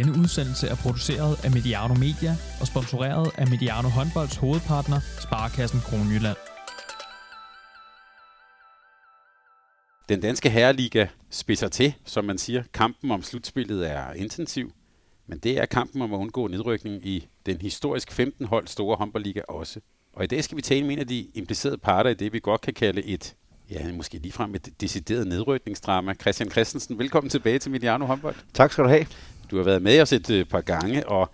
Denne udsendelse er produceret af Mediano Media og sponsoreret af Mediano Håndbolds hovedpartner, Sparkassen Kronjylland. Den danske herreliga spidser til, som man siger. Kampen om slutspillet er intensiv, men det er kampen om at undgå nedrykning i den historisk 15 hold store håndboldliga også. Og i dag skal vi tale med en af de implicerede parter i det, vi godt kan kalde et, ja, måske ligefrem et decideret nedrykningsdrama. Christian Christensen, velkommen tilbage til Mediano Håndbold. Tak skal du have. Du har været med os et øh, par gange, og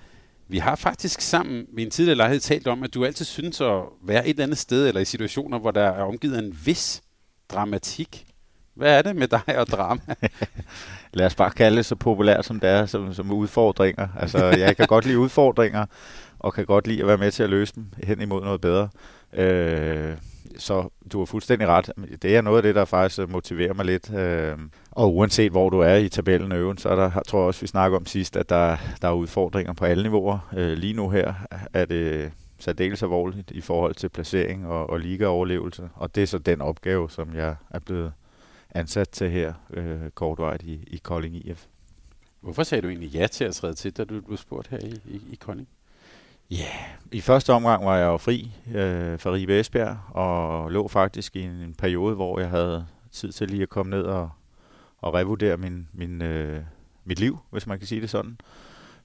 vi har faktisk sammen ved en tidligere lejlighed talt om, at du altid synes at være et eller andet sted, eller i situationer, hvor der er omgivet en vis dramatik. Hvad er det med dig og drama? Lad os bare kalde det så populært, som det er, som, som udfordringer. Altså, jeg kan godt lide udfordringer, og kan godt lide at være med til at løse dem hen imod noget bedre. Øh, så du har fuldstændig ret. Det er noget af det, der faktisk øh, motiverer mig lidt. Øh, og uanset hvor du er i tabellen og øven, så er der, tror jeg også, vi snakker om sidst, at der, der er udfordringer på alle niveauer. Øh, lige nu her er det særdeles alvorligt i forhold til placering og, og ligaoverlevelse. Og det er så den opgave, som jeg er blevet ansat til her øh, kortvejt i, i Kolding IF. Hvorfor sagde du egentlig ja til at træde til, da du blev spurgt her i, i, i Kolding? Ja, yeah. i første omgang var jeg jo fri øh, fra Ribe Esbjerg, og lå faktisk i en, en periode, hvor jeg havde tid til lige at komme ned og, og revurdere min, min, øh, mit liv, hvis man kan sige det sådan.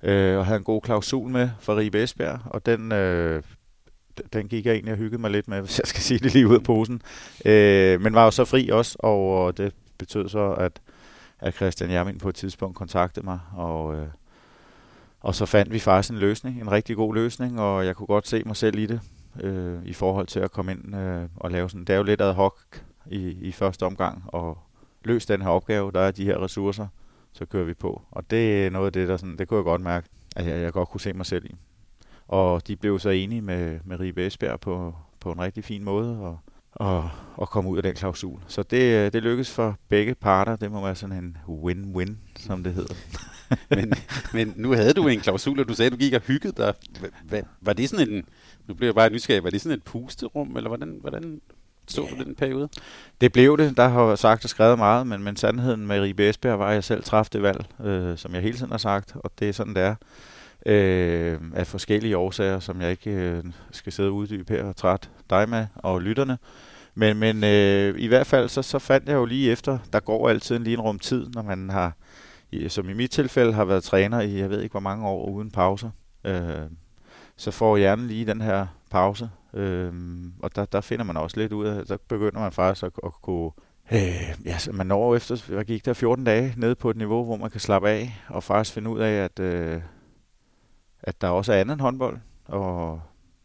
Øh, og havde en god klausul med for Ribe Esbjerg, og den, øh, den gik jeg egentlig og hyggede mig lidt med, hvis jeg skal sige det lige ud af posen. Øh, men var jo så fri også, og det betød så, at, at Christian Jermin på et tidspunkt kontaktede mig, og, øh, og så fandt vi faktisk en løsning, en rigtig god løsning, og jeg kunne godt se mig selv i det, øh, i forhold til at komme ind øh, og lave sådan, det er jo lidt ad hoc i, i første omgang, og løse den her opgave, der er de her ressourcer, så kører vi på. Og det er noget af det, der sådan, det kunne jeg godt mærke, at jeg, jeg godt kunne se mig selv i. Og de blev så enige med, med Ribe Esbjerg på, på en rigtig fin måde, og, og, og komme ud af den klausul. Så det, øh, det lykkedes for begge parter. Det må være sådan en win-win, som det hedder. men, men nu havde du en klausul, og du sagde, at du gik og hyggede dig. Hva, var det sådan en, nu bliver jeg bare nysgerrig, var det sådan et pusterum, eller hvordan, hvordan så du den periode? Det blev det. Der har sagt og skrevet meget, men, men sandheden med Ribe Esbjerg var, at jeg selv træffede det valg, øh, som jeg hele tiden har sagt, og det er sådan, det er øh, af forskellige årsager, som jeg ikke øh, skal sidde og uddybe her og træt dig med og lytterne. Men, men øh, i hvert fald, så, så fandt jeg jo lige efter, der går altid en lige en rum tid, når man har, som i mit tilfælde, har været træner i, jeg ved ikke hvor mange år, uden pauser. Øh, så får hjernen lige den her pause, øh, og der, der finder man også lidt ud af, der begynder man faktisk at, at kunne Øh, ja, så man når efter, jeg gik der 14 dage ned på et niveau, hvor man kan slappe af, og faktisk finde ud af, at, øh, at der også er andet end håndbold, og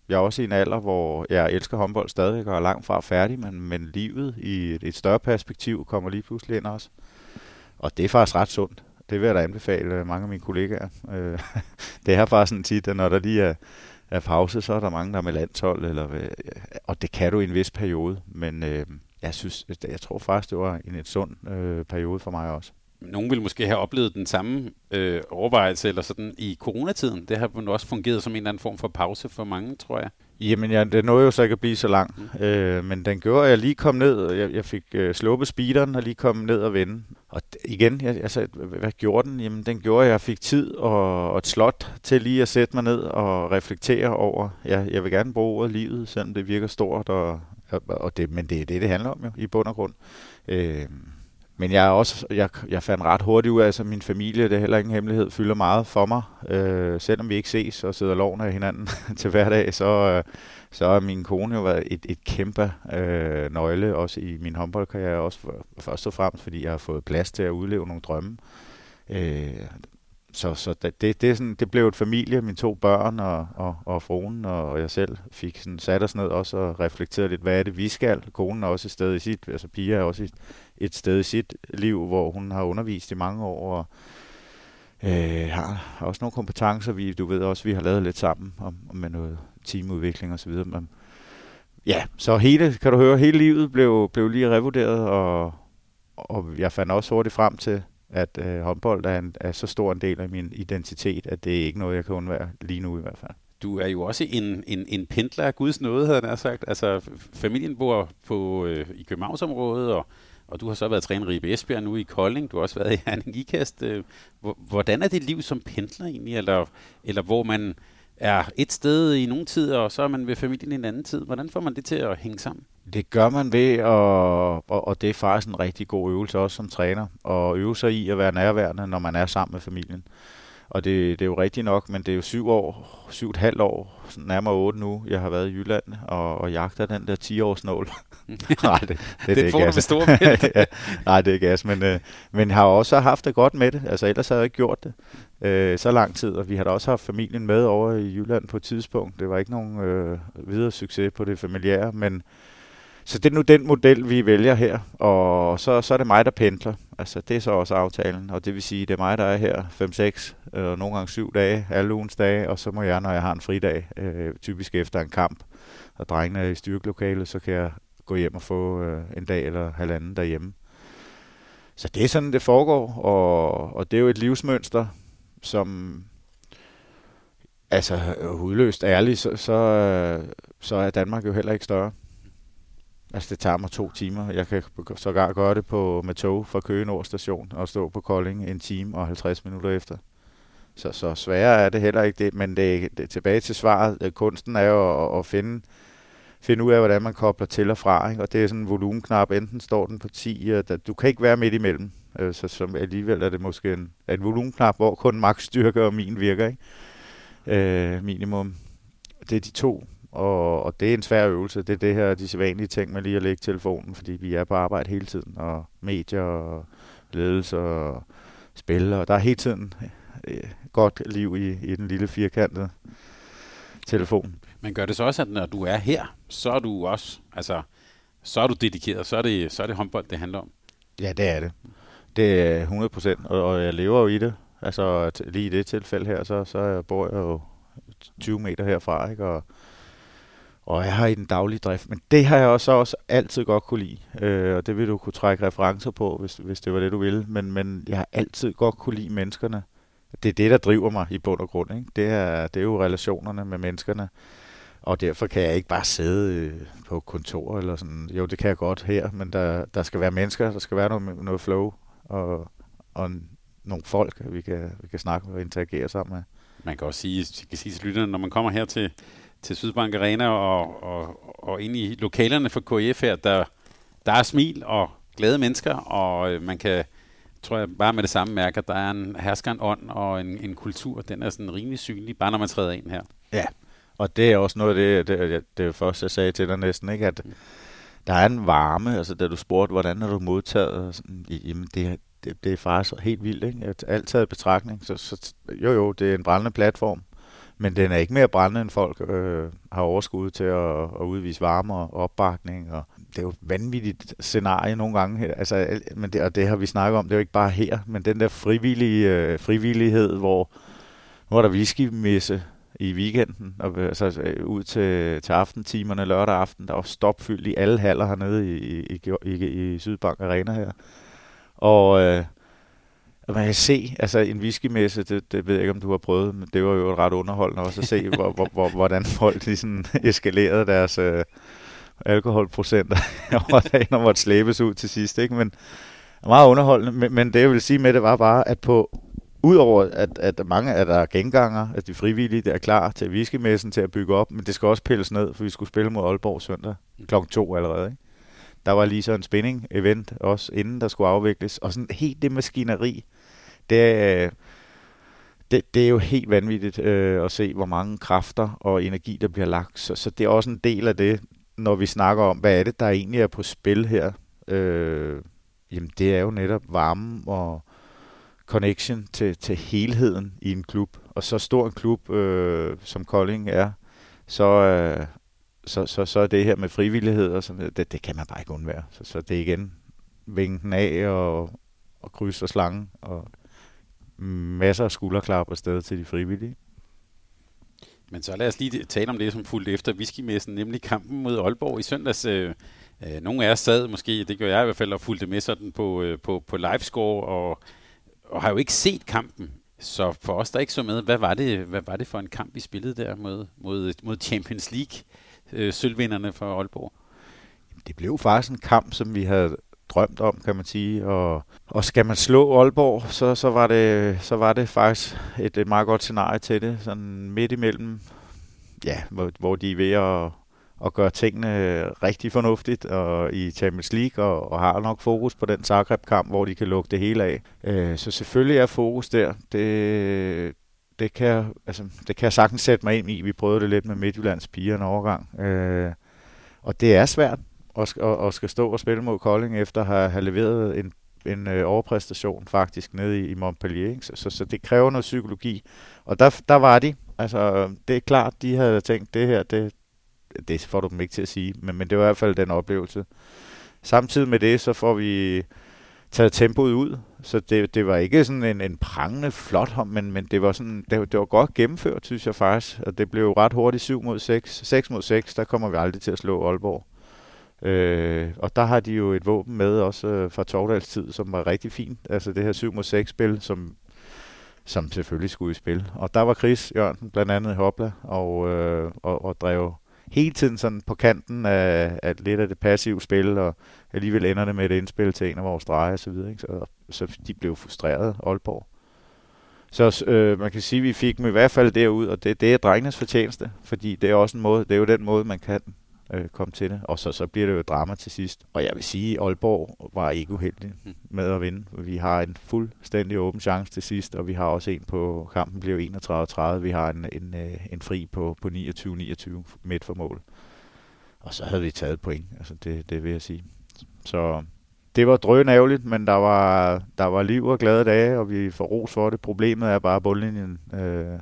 jeg er også i en alder, hvor jeg elsker håndbold stadig og er langt fra færdig, men, men livet i et, et større perspektiv kommer lige pludselig ind også. Og det er faktisk ret sundt. Det vil jeg da anbefale mange af mine kollegaer. Øh, det er faktisk sådan tit, at når der lige er, er pause, så er der mange, der er med landshold, eller, og det kan du i en vis periode, men øh, jeg synes, jeg tror faktisk, det var en et sund øh, periode for mig også nogen vil måske have oplevet den samme øh, overvejelse eller sådan i coronatiden. Det har også fungeret som en eller anden form for pause for mange, tror jeg. Jamen, ja, det nåede jo så ikke at blive så lang, mm. øh, men den gjorde, at jeg lige kom ned, og jeg, jeg fik øh, sluppet speederen og lige kom ned og vende. Og igen, jeg, altså, hvad gjorde den? Jamen, den gjorde, at jeg fik tid og, og et slot til lige at sætte mig ned og reflektere over, jeg, jeg vil gerne bruge ordet livet, selvom det virker stort, og, og det, men det er det, det handler om jo, i bund og grund. Øh, men jeg er også, jeg, jeg fandt ret hurtigt ud af, at min familie, det er heller ingen hemmelighed, fylder meget for mig. Øh, selvom vi ikke ses og sidder loven af hinanden til hverdag, så, øh, så har min kone jo været et, et kæmpe øh, nøgle, også i min håndboldkarriere, også for, først og fremmest, fordi jeg har fået plads til at udleve nogle drømme. Øh, så så det, det, det, er sådan, det blev et familie, mine to børn og, og, og fruen og, og jeg selv fik sådan sat os ned også og reflekteret lidt, hvad er det, vi skal? Konen er også et sted i sit, altså piger er også i, et sted i sit liv, hvor hun har undervist i mange år og øh, har også nogle kompetencer, vi, du ved også, vi har lavet lidt sammen om, om med noget teamudvikling og så videre. Men, ja, så hele, kan du høre, hele livet blev, blev lige revurderet, og, og jeg fandt også hurtigt frem til, at øh, håndbold er, en, er så stor en del af min identitet, at det er ikke noget, jeg kan undvære lige nu i hvert fald. Du er jo også en, en, en pendler af Guds nåde, havde jeg sagt. Altså, familien bor på, øh, i Københavnsområdet, og og du har så været træner i Esbjerg nu i Kolding, du har også været i Herning Ikast. Øh, hvordan er det liv som pendler egentlig, eller, eller hvor man er et sted i nogle tider, og så er man ved familien i en anden tid. Hvordan får man det til at hænge sammen? Det gør man ved, og, og, og det er faktisk en rigtig god øvelse også som træner, at øve sig i at være nærværende, når man er sammen med familien. Og det, det er jo rigtigt nok, men det er jo syv år, syv et halvt år, nærmere otte nu, jeg har været i Jylland og, og jagter den der 10-års nål. nej, det, det, det, det får du med stor ja, Nej, det er gas, men, øh, men har også haft det godt med det. Altså ellers havde jeg ikke gjort det øh, så lang tid, og vi har da også haft familien med over i Jylland på et tidspunkt. Det var ikke nogen øh, videre succes på det familiære, men så det er nu den model, vi vælger her, og så, så er det mig, der pendler. Altså, det er så også aftalen, og det vil sige, det er mig, der er her 5-6, øh, nogle gange 7 dage, alle ugens dage, og så må jeg, når jeg har en fridag, øh, typisk efter en kamp, og drengene er i styrkelokalet, så kan jeg gå hjem og få øh, en dag eller halvanden derhjemme. Så det er sådan, det foregår, og, og det er jo et livsmønster, som altså øh, udløst ærligt, så, så, øh, så er Danmark jo heller ikke større. Altså det tager mig to timer. Jeg kan sågar gøre det på, med tog fra Køge Nord station og stå på Kolding en time og 50 minutter efter. Så, så sværere er det heller ikke det, men det, det tilbage til svaret. Øh, kunsten er jo at, at finde, finde ud af, hvordan man kobler til og fra. Ikke? Og det er sådan en volumenknap. Enten står den på 10, og øh, du kan ikke være midt imellem. Øh, så som alligevel er det måske en, en volumenknap, hvor kun maksstyrke styrke og min virker. Ikke? Øh, minimum. Det er de to og, og det er en svær øvelse. Det er det her, de sædvanlige ting med lige at lægge telefonen, fordi vi er på arbejde hele tiden, og medier og ledelse og spil, og der er hele tiden øh, godt liv i, i den lille firkantede telefon. Men gør det så også, at når du er her, så er du også, altså, så er du dedikeret, så er det, så er det håndbold, det handler om? Ja, det er det. Det er 100 procent, og, og jeg lever jo i det. Altså lige i det tilfælde her, så, så bor jeg jo 20 meter herfra, ikke? og og jeg har i den daglige drift. Men det har jeg også, også altid godt kunne lide, øh, og det vil du kunne trække referencer på, hvis, hvis det var det, du ville. Men, men jeg har altid godt kunne lide menneskerne. Det er det, der driver mig i bund og grund. Ikke? Det, er, det er jo relationerne med menneskerne. Og derfor kan jeg ikke bare sidde øh, på kontor eller sådan. Jo, det kan jeg godt her, men der, der skal være mennesker, der skal være noget, noget flow og, og nogle folk, vi kan, vi kan snakke og interagere sammen med. Man kan også sige, kan sige til lytterne, når man kommer her til, til Sydbank Arena og, og, og ind i lokalerne for KF her, der, der er smil og glade mennesker, og øh, man kan, tror jeg, bare med det samme mærke, at der er en herskeren ånd og en, en kultur, den er sådan rimelig synlig, bare når man træder ind her. Ja, og det er også noget af det, det, det, det første, jeg sagde til dig næsten, ikke? at der er en varme, altså da du spurgte, hvordan er du modtaget, sådan, jamen det, det, det er faktisk helt vildt, ikke? At alt taget i betragtning, så, så jo jo, det er en brændende platform, men den er ikke mere brændende, end folk øh, har overskud til at, at udvise varme og opbakning. Og det er jo et vanvittigt scenarie nogle gange. Altså, men det, og det har vi snakket om, det er jo ikke bare her, men den der frivillige, øh, frivillighed, hvor nu er der whiskymesse i weekenden, og altså, øh, ud til, til aftentimerne lørdag aften, der var stopfyldt i alle haller hernede i, i, i, i, i Sydbank Arena her. Og øh, og man kan se, altså en whiskymesse, det, det ved jeg ikke, om du har prøvet, men det var jo ret underholdende også at se, hvor, hvor, hvor, hvordan folk de sådan eskalerede deres øh, alkoholprocenter over dagen og måtte slæbes ud til sidst. Ikke? Men meget underholdende, men, men det jeg vil sige med det var bare, at på Udover at, at mange af der er genganger, at de frivillige der er klar til whiskymessen til at bygge op, men det skal også pilles ned, for vi skulle spille mod Aalborg søndag klokken to allerede. Ikke? Der var lige så en spinning event også, inden der skulle afvikles, og sådan helt det maskineri, det, øh, det, det er jo helt vanvittigt øh, at se, hvor mange kræfter og energi, der bliver lagt. Så, så det er også en del af det, når vi snakker om, hvad er det, der egentlig er på spil her. Øh, jamen, det er jo netop varme og connection til, til helheden i en klub. Og så stor en klub, øh, som Kolding er, så, øh, så, så, så er det her med frivillighed, og sådan, det, det kan man bare ikke undvære. Så, så det er igen vinken af og, og krydse og slange og masser af skulderklap afsted til de frivillige. Men så lad os lige tale om det, som fulgte efter whiskymessen, nemlig kampen mod Aalborg i søndags. Øh, øh, nogle af jer sad måske, det gør jeg i hvert fald, og fulgte med sådan på, øh, på, på livescore, og, og har jo ikke set kampen. Så for os, der ikke så med, hvad var det, hvad var det for en kamp, vi spillede der mod, mod, mod Champions League, øh, sølvvinderne for Aalborg? Det blev faktisk en kamp, som vi havde drømt om, kan man sige. Og, og skal man slå Aalborg, så, så, var, det, så var det faktisk et, et meget godt scenarie til det. Sådan midt imellem, ja, hvor, hvor de er ved at, at gøre tingene rigtig fornuftigt og i Champions League, og, og har nok fokus på den Zagreb-kamp, hvor de kan lukke det hele af. Øh, så selvfølgelig er fokus der. Det, det kan, altså, det kan jeg sagtens sætte mig ind i. Vi prøvede det lidt med Midtjyllands piger en overgang. Øh, og det er svært og, og, og skal stå og spille mod Kolding efter at have, have leveret en, en øh, overpræstation faktisk nede i, i Montpellier. Ikke? Så, så, så det kræver noget psykologi. Og der, der var de. Altså, det er klart, de havde tænkt, det her, det, det får du dem ikke til at sige, men, men det var i hvert fald den oplevelse. Samtidig med det, så får vi taget tempoet ud, så det, det var ikke sådan en, en prangende flot hånd, men, men det var sådan, det, det var godt gennemført, synes jeg faktisk, og det blev ret hurtigt 7 mod 6. 6 mod 6, der kommer vi aldrig til at slå Aalborg. Øh, og der har de jo et våben med også øh, fra Tordals tid, som var rigtig fint. Altså det her 7 mod 6 spil, som, som selvfølgelig skulle i spil. Og der var Chris Jørgensen blandt andet i Hopla og, øh, og, og drev hele tiden sådan på kanten af, af lidt af det passive spil, og alligevel ender det med et indspil til en af vores dreje og så videre. Ikke? Så, så de blev frustreret, Aalborg. Så øh, man kan sige, at vi fik dem i hvert fald derud, og det, det er drengenes fortjeneste, fordi det er også en måde, det er jo den måde, man kan øh, komme til det. Og så, så bliver det jo drama til sidst. Og jeg vil sige, at Aalborg var ikke uheldig med at vinde. Vi har en fuldstændig åben chance til sidst, og vi har også en på kampen blev 31-30. Vi har en, en, øh, en fri på, på 29-29 midt for mål. Og så havde vi taget point, altså det, det vil jeg sige. Så det var drøn ærgerligt, men der var, der var liv og glade dage, og vi får ros for det. Problemet er bare, at bundlinjen øh,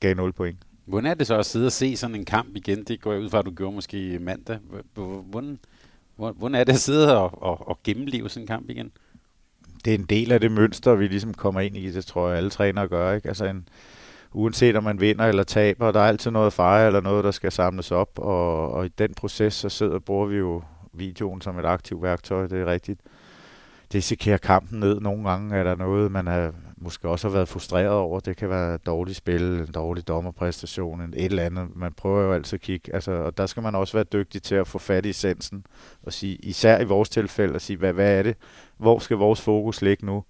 gav 0 point. Hvordan er det så at sidde og se sådan en kamp igen? Det går jeg ud fra, at du gjorde måske mandag. Hvordan, hvordan er det at sidde og, og, og gennemleve sådan en kamp igen? Det er en del af det mønster, vi ligesom kommer ind i. Det tror jeg, alle trænere gør. Ikke? Altså en, uanset om man vinder eller taber, der er altid noget at fejre eller noget, der skal samles op. Og, og i den proces, så sidder bruger vi jo videoen som et aktivt værktøj. Det er rigtigt. Det sikerer kampen ned. Nogle gange er der noget, man er, måske også har været frustreret over. Det kan være dårligt spil, en dårlig dommerpræstation, et eller andet. Man prøver jo altid at kigge. Altså, og der skal man også være dygtig til at få fat i essensen. Og sige, især i vores tilfælde, at sige, hvad, hvad er det? Hvor skal vores fokus ligge nu?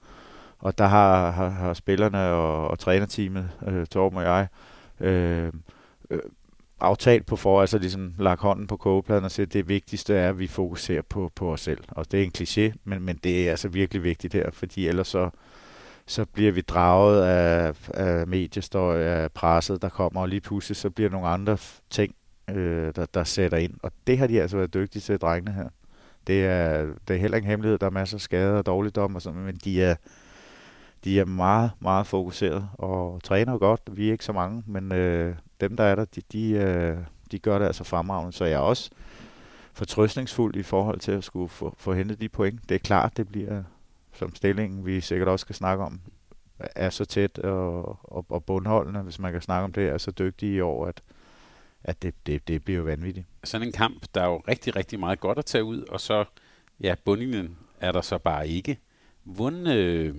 Og der har, har, har spillerne og, og trænerteamet, øh, Torben og jeg, øh, øh, aftalt på for, altså ligesom lagt hånden på kogepladen og sige, at det vigtigste er, at vi fokuserer på, på os selv. Og det er en kliché, men, men det er altså virkelig vigtigt her, fordi ellers så, så bliver vi draget af, af mediestøj, af presset, der kommer, og lige pludselig så bliver nogle andre ting, øh, der, der sætter ind. Og det har de altså været dygtige til, drengene her. Det er, det er heller ikke hemmelighed, der er masser af skader og dårligdom og sådan, men de er, de er meget, meget fokuseret og træner godt. Vi er ikke så mange, men øh, dem, der er der, de, de, øh, de gør det altså fremragende. Så jeg er også fortrøstningsfuld i forhold til at skulle få, få hentet de point. Det er klart, det bliver som stillingen, vi sikkert også skal snakke om, er så tæt og, og, og bundholdende, hvis man kan snakke om det, er så dygtige i år, at, at det, det, det bliver jo vanvittigt. Sådan en kamp, der er jo rigtig, rigtig meget godt at tage ud, og så, ja, bundlinjen er der så bare ikke. Hvordan, øh,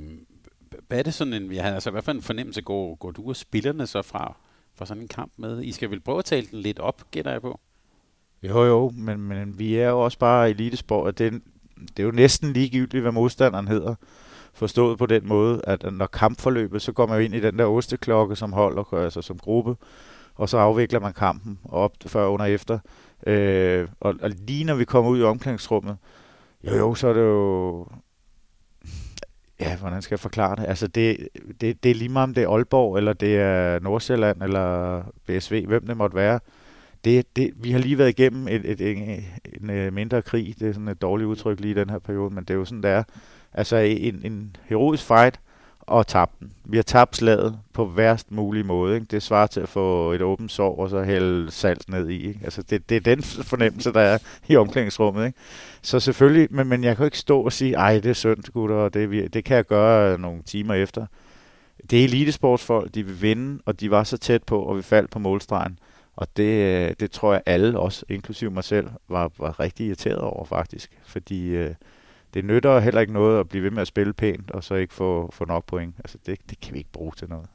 hvad er det sådan en, har altså i hvert fald en fornemmelse, går, går du og spillerne så fra, fra sådan en kamp med? I skal vel prøve at tale den lidt op, gætter jeg på? Jo, jo, men, men vi er jo også bare elitesport, det, det er jo næsten ligegyldigt, hvad modstanderen hedder. Forstået på den måde, at når kampforløbet, så går man jo ind i den der osteklokke som holder, altså som gruppe, og så afvikler man kampen op før, under, efter. Øh, og, og lige når vi kommer ud i omklædningsrummet, jo jo, så er det jo... Ja, hvordan skal jeg forklare det? Altså, det, det, det er lige meget, om det er Aalborg, eller det er Nordsjælland, eller BSV, hvem det måtte være det, det, vi har lige været igennem et, et, et, en, en øh, mindre krig. Det er sådan et dårligt udtryk lige i den her periode, men det er jo sådan, det er. Altså en, en heroisk fight og tabt den. Vi har tabt slaget på værst mulig måde. Ikke? Det svarer til at få et åbent sår og så hælde salt ned i. Ikke? Altså det, det er den fornemmelse, der er i omklædningsrummet. Ikke? Så selvfølgelig, men, men jeg kan jo ikke stå og sige, ej, det er synd, gutter, og det, det kan jeg gøre nogle timer efter. Det er elitesportsfolk, de vil vinde, og de var så tæt på, og vi faldt på målstregen. Og det, øh, det tror jeg alle, også inklusive mig selv, var, var rigtig irriteret over faktisk. Fordi øh, det nytter heller ikke noget at blive ved med at spille pænt, og så ikke få, få nok point. Altså det, det kan vi ikke bruge til noget.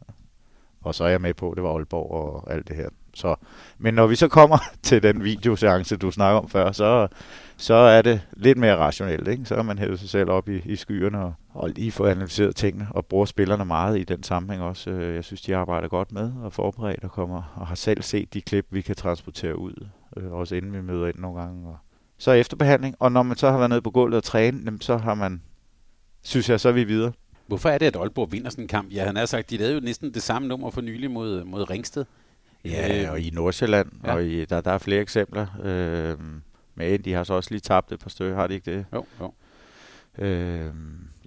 Og så er jeg med på, det var Aalborg og alt det her. Så, men når vi så kommer til den videoseance, du snakker om før, så, så er det lidt mere rationelt. Ikke? Så er man hævet sig selv op i, i skyerne og, og lige få analyseret tingene, og bruger spillerne meget i den sammenhæng også. Øh, jeg synes, de arbejder godt med og forberedt og kommer og har selv set de klip, vi kan transportere ud, øh, også inden vi møder ind nogle gange. Og så efterbehandling, og når man så har været nede på gulvet og træne, så har man, synes jeg, så er vi videre. Hvorfor er det, at Aalborg vinder sådan en kamp? Ja, han har sagt, de lavede jo næsten det samme nummer for nylig mod, mod Ringsted. Ja, øh, og i Nordsjælland, ja. og i, der, der er flere eksempler. Øh, men de har så også lige tabt et par stykker, har de ikke det? Jo, jo. Øh,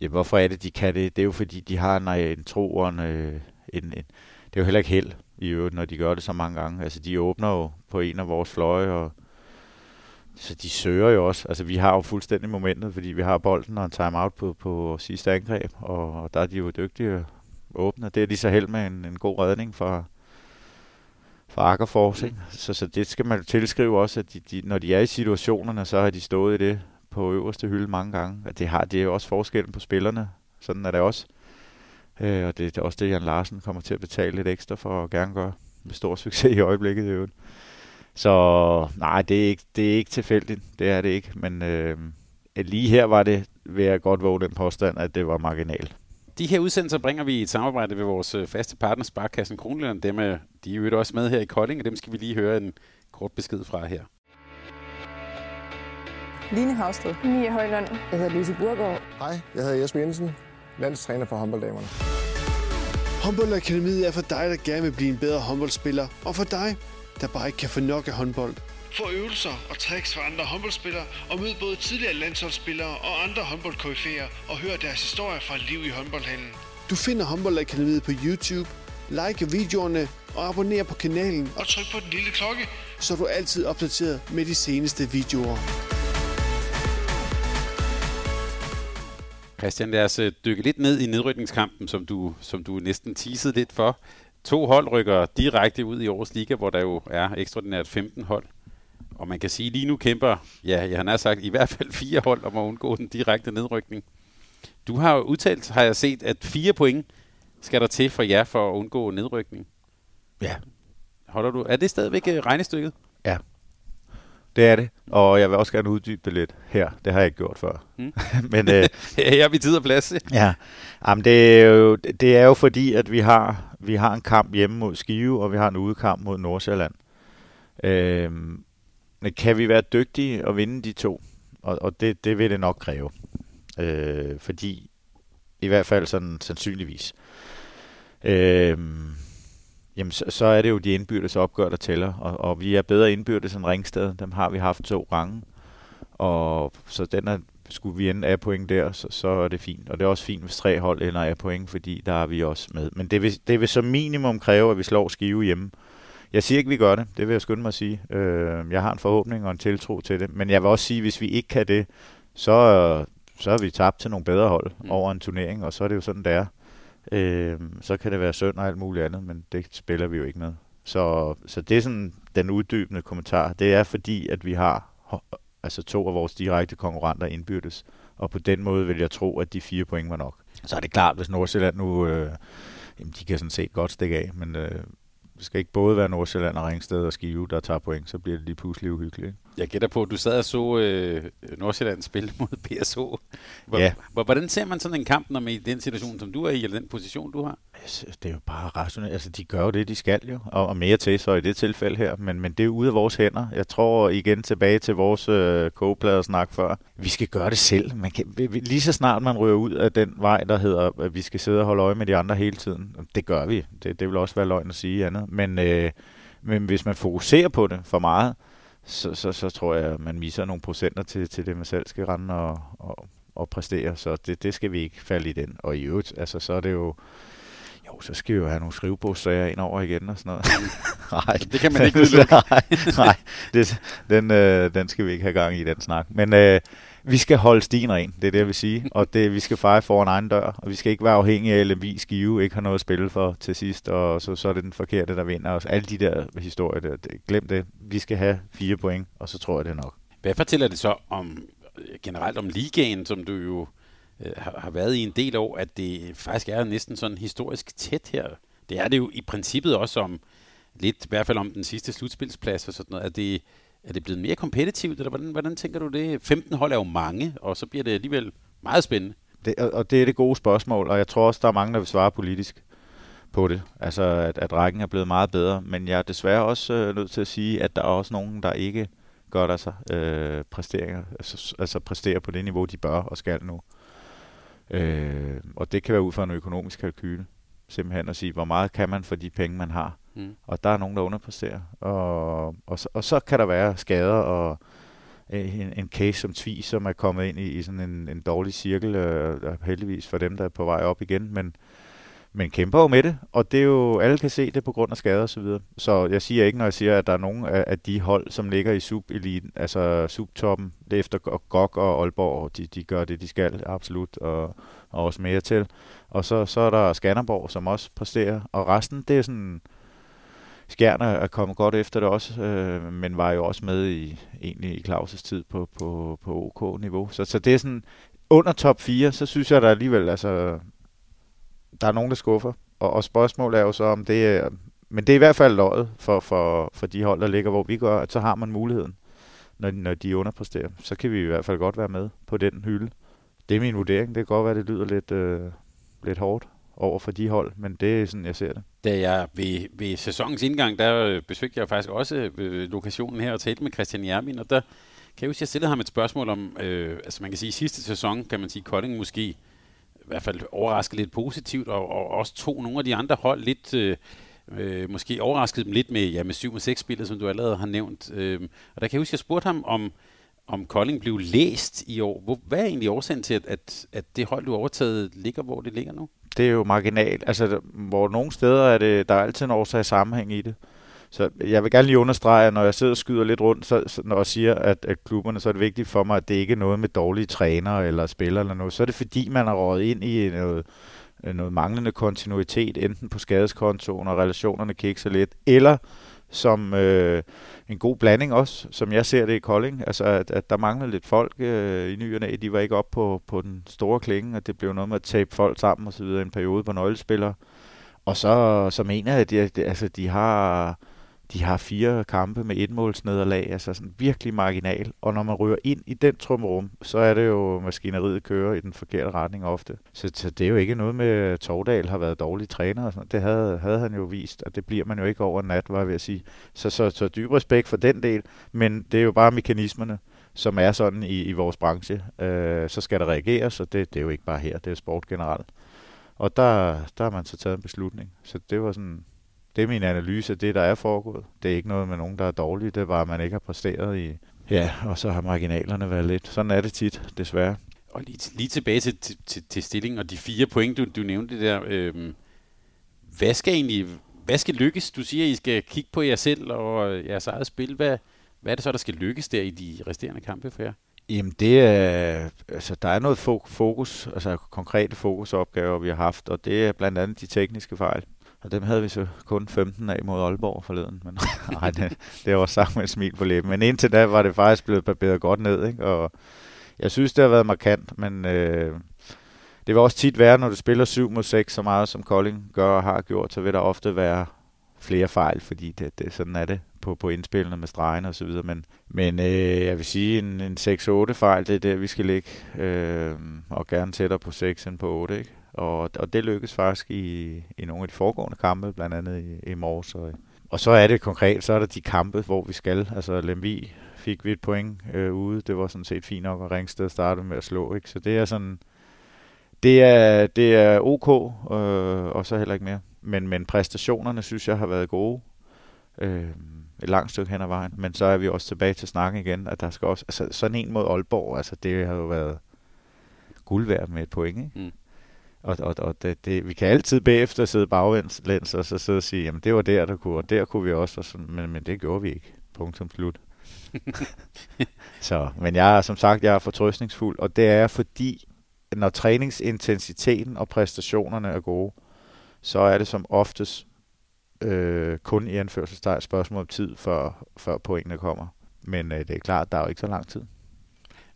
ja, hvorfor er det, de kan det? Det er jo fordi, de har en, en tro og en, en, en, det er jo heller ikke held i øvrigt, når de gør det så mange gange. Altså, de åbner jo på en af vores fløje, og så de søger jo også. Altså, vi har jo fuldstændig momentet, fordi vi har bolden og en timeout på, på sidste angreb, og der er de jo dygtige åbne. Det er lige så held med en, en god redning for, for Akkerfors. Ikke? Så, så det skal man tilskrive også, at de, de, når de er i situationerne, så har de stået i det på øverste hylde mange gange. Og det har det er jo også forskellen på spillerne. Sådan er det også. Øh, og det, det er også det, Jan Larsen kommer til at betale lidt ekstra for at gerne gøre med stor succes i øjeblikket. Jo. så nej, det er, ikke, det er ikke tilfældigt. Det er det ikke. Men øh, lige her var det, vil jeg godt våge den påstand, at det var marginalt. De her udsendelser bringer vi i et samarbejde med vores øh, faste partner, Sparkassen Kronland. Dem er, de er jo også med her i Kolding, og dem skal vi lige høre en kort besked fra her. Line Havsted. Mia Højlund. Jeg hedder Lucy Burgaard. Hej, jeg hedder Jesper Jensen, landstræner for håndbolddamerne. Håndboldakademiet er for dig, der gerne vil blive en bedre håndboldspiller, og for dig, der bare ikke kan få nok af håndbold. Få øvelser og tricks fra andre håndboldspillere, og mød både tidligere landsholdsspillere og andre håndboldkoryfæer, og hør deres historier fra liv i håndboldhallen. Du finder Håndboldakademiet på YouTube, like videoerne og abonner på kanalen. Og tryk på den lille klokke, så du er altid opdateret med de seneste videoer. Christian, lad os øh, dykke lidt ned i nedrykningskampen, som du, som du næsten teasede lidt for. To hold rykker direkte ud i årets liga, hvor der jo er ekstraordinært 15 hold. Og man kan sige, at lige nu kæmper, ja, jeg har sagt, i hvert fald fire hold om at undgå den direkte nedrykning. Du har jo udtalt, har jeg set, at fire point skal der til for jer for at undgå nedrykning. Ja. Holder du, er det stadigvæk øh, regnestykket? Ja. Det er det, og jeg vil også gerne uddybe det lidt her. Det har jeg ikke gjort før. Mm. Men, øh, jeg er tid og plads. ja, Jamen, det, er jo, det er jo fordi, at vi har, vi har en kamp hjemme mod Skive, og vi har en udekamp mod Nordsjælland. Øh, kan vi være dygtige og vinde de to? Og, og det, det vil det nok kræve. Øh, fordi, i hvert fald sådan sandsynligvis. Øh, jamen så, så er det jo de indbyrdes opgør, der tæller. Og, og vi er bedre indbyrdes end Ringsted. Dem har vi haft to gange. Og så den er, skulle vi ende af point der, så, så er det fint. Og det er også fint, hvis tre hold ender af point, fordi der er vi også med. Men det vil, det vil som minimum kræve, at vi slår skive hjemme. Jeg siger ikke, vi gør det. Det vil jeg skynde mig at sige. Øh, jeg har en forhåbning og en tiltro til det. Men jeg vil også sige, at hvis vi ikke kan det, så, så er vi tabt til nogle bedre hold mm. over en turnering, og så er det jo sådan, det er. Øh, så kan det være synd og alt muligt andet, men det spiller vi jo ikke med. Så, så det er sådan den uddybende kommentar. Det er fordi, at vi har altså to af vores direkte konkurrenter indbyrdes, og på den måde vil jeg tro, at de fire point var nok. Så er det klart, hvis Nordsjælland nu, øh, jamen de kan sådan set godt stikke af, men øh, skal ikke både være Nordsjælland og Ringsted og Skive, der tager point, så bliver det lige pludselig uhyggeligt. Jeg gætter på, at du sad og så øh, Nordsjælland spille mod PSO. Hvor, ja. Hvordan ser man sådan en kamp, når man i den situation, som du er i, eller den position, du har? Det er jo bare rationelt. Altså, de gør jo det, de skal jo, og, og mere til så i det tilfælde her. Men, men det er ude af vores hænder. Jeg tror igen tilbage til vores øh, kogeplader-snak før. Vi skal gøre det selv. Man kan, lige så snart man rører ud af den vej, der hedder, at vi skal sidde og holde øje med de andre hele tiden. Det gør vi. Det, det vil også være løgn at sige andet. Men, øh, men hvis man fokuserer på det for meget, så, så, så tror jeg, at man misser nogle procenter til, til det, man selv skal rende og, og, og præstere. Så det, det skal vi ikke falde i den. Og i øvrigt, altså, så er det jo... Jo, så skal vi jo have nogle skrivebogssager ind over igen og sådan noget. nej, det kan man ikke udelukke. nej, nej det, den, øh, den skal vi ikke have gang i, den snak. Men øh, vi skal holde stien ren, det er det, jeg vil sige. Og det, vi skal feje foran egen dør, og vi skal ikke være afhængige af, at vi skive ikke har noget at spille for til sidst, og så, så er det den forkerte, der vinder os. Alle de der historier, der, det, glem det. Vi skal have fire point, og så tror jeg, det er nok. Hvad fortæller det så om generelt om ligaen, som du jo øh, har, været i en del år, at det faktisk er næsten sådan historisk tæt her Det er det jo i princippet også om, lidt i hvert fald om den sidste slutspilsplads og sådan noget. at det, er det blevet mere kompetitivt, eller hvordan, hvordan tænker du det? 15 hold er jo mange, og så bliver det alligevel meget spændende. Det, og det er det gode spørgsmål, og jeg tror også, der er mange, der vil svare politisk på det. Altså, at, at rækken er blevet meget bedre. Men jeg er desværre også øh, nødt til at sige, at der er også nogen, der ikke gør der sig øh, præsteringer, altså, altså præsterer på det niveau, de bør og skal nu. Øh, og det kan være ud fra en økonomisk kalkyle. Simpelthen at sige, hvor meget kan man for de penge, man har. Mm. Og der er nogen, der underpresterer. Og, og, så, og så kan der være skader og en, en case som Tvi, som er kommet ind i, i sådan en, en dårlig cirkel, øh, heldigvis for dem, der er på vej op igen. Men, men kæmper jo med det, og det er jo, alle kan se det på grund af skader og så videre. Så jeg siger ikke, når jeg siger, at der er nogen af, af de hold, som ligger i sub-eliten, altså subtoppen, det er efter GOG og Aalborg, de, de gør det, de skal, absolut, og, og også mere til. Og så, så er der Skanderborg, som også præsterer, og resten, det er sådan, Skjern er kommet godt efter det også, øh, men var jo også med i, egentlig i Claus' tid på, på, på OK-niveau. Så, så det er sådan, under top 4, så synes jeg der alligevel, altså, der er nogen, der skuffer. Og, og spørgsmålet er jo så, om det er... Men det er i hvert fald løjet for, for, for de hold, der ligger, hvor vi gør, at så har man muligheden, når, når de underpresterer. Så kan vi i hvert fald godt være med på den hylde. Det er min vurdering. Det kan godt være, det lyder lidt, øh, lidt hårdt over for de hold, men det er sådan, jeg ser det. Da jeg ved, ved sæsonens indgang, der øh, besøgte jeg faktisk også øh, lokationen her og talte med Christian Jermin, og der kan jeg huske, jeg stillede ham et spørgsmål om, øh, altså man kan sige, sidste sæson, kan man sige, Kolding måske i hvert fald overraskede lidt positivt, og, og også to nogle af de andre hold lidt, øh, øh, måske overraskede dem lidt med, ja, med 7-6-spillet, som du allerede har nævnt. Øh, og der kan jeg huske, jeg spurgte ham, om, om Kolding blev læst i år. Hvor, hvad er egentlig årsagen til, at, at, at det hold, du har overtaget, ligger, hvor det ligger nu? Det er jo marginalt. Altså, hvor nogle steder er det, der er altid en årsag sammenhæng i det. Så jeg vil gerne lige understrege, at når jeg sidder og skyder lidt rundt, så, så når jeg siger, at, at klubberne, så er det vigtigt for mig, at det ikke er noget med dårlige trænere eller spillere eller noget. Så er det fordi, man har rådet ind i noget, noget manglende kontinuitet, enten på skadeskontoen, og relationerne kikser lidt, eller som øh, en god blanding også, som jeg ser det i Kolding. Altså, at, at der manglede lidt folk øh, i nyerne. De var ikke op på, på den store klinge, og det blev noget med at tabe folk sammen og så videre en periode på nøglespillere. Og så, så mener jeg, at de, altså, de har de har fire kampe med et målsnederlag, altså sådan virkelig marginal. Og når man rører ind i den trumrum, så er det jo maskineriet kører i den forkerte retning ofte. Så, så det er jo ikke noget med, at Tordal har været dårlig træner. Og sådan. Det havde, havde han jo vist, og det bliver man jo ikke over nat, var jeg ved at sige. Så, så, så dyb respekt for den del, men det er jo bare mekanismerne som er sådan i, i vores branche. Øh, så skal der reageres, og det, det er jo ikke bare her, det er sport generelt. Og der, der har man så taget en beslutning. Så det var sådan, det er min analyse af det, der er foregået. Det er ikke noget med nogen, der er dårlige. Det er bare, at man ikke har præsteret i... Ja, og så har marginalerne været lidt. Sådan er det tit, desværre. Og lige, lige tilbage til, til, til stillingen og de fire point, du, du nævnte der. Øhm, hvad skal egentlig hvad skal lykkes? Du siger, at I skal kigge på jer selv og jeres eget spil. Hvad, hvad er det så, der skal lykkes der i de resterende kampe for jer? Jamen det er, altså der er noget fokus, altså konkrete fokusopgaver, vi har haft, og det er blandt andet de tekniske fejl. Og dem havde vi så kun 15 af mod Aalborg forleden. Men nej, det, det var sagt med et smil på læben. Men indtil da var det faktisk blevet barberet godt ned. Ikke? Og jeg synes, det har været markant, men øh, det vil også tit være, når du spiller 7 mod 6 så meget, som Kolding gør og har gjort, så vil der ofte være flere fejl, fordi det, det, sådan er det på, på indspillene med stregene og så videre. Men, men øh, jeg vil sige, en, en 6-8 fejl, det er der, vi skal ligge. Øh, og gerne tættere på 6 end på 8, ikke? Og, og det lykkedes faktisk i, i nogle af de foregående kampe, blandt andet i, i morges. Og, og så er det konkret, så er der de kampe, hvor vi skal. Altså Lemvi fik vi et point øh, ude. Det var sådan set fint nok, og Ringsted startede med at slå. Ikke? Så det er sådan, det er, det er ok, øh, og så heller ikke mere. Men, men præstationerne, synes jeg, har været gode. Øh, et langt stykke hen ad vejen. Men så er vi også tilbage til snakken igen, at der skal også, altså sådan en mod Aalborg, altså det har jo været guld værd med et point, ikke? Mm. Og, og, og det, det, vi kan altid bagefter sidde baglæns og så sidde og sige, jamen det var der, der kunne, og der kunne vi også, og sådan, men, men det gjorde vi ikke. Punktum slut. så, men jeg er som sagt, jeg er fortrøstningsfuld, og det er fordi, når træningsintensiteten og præstationerne er gode, så er det som oftest øh, kun i anførselstegn spørgsmål om tid, før, før pointene kommer. Men øh, det er klart, der er jo ikke så lang tid.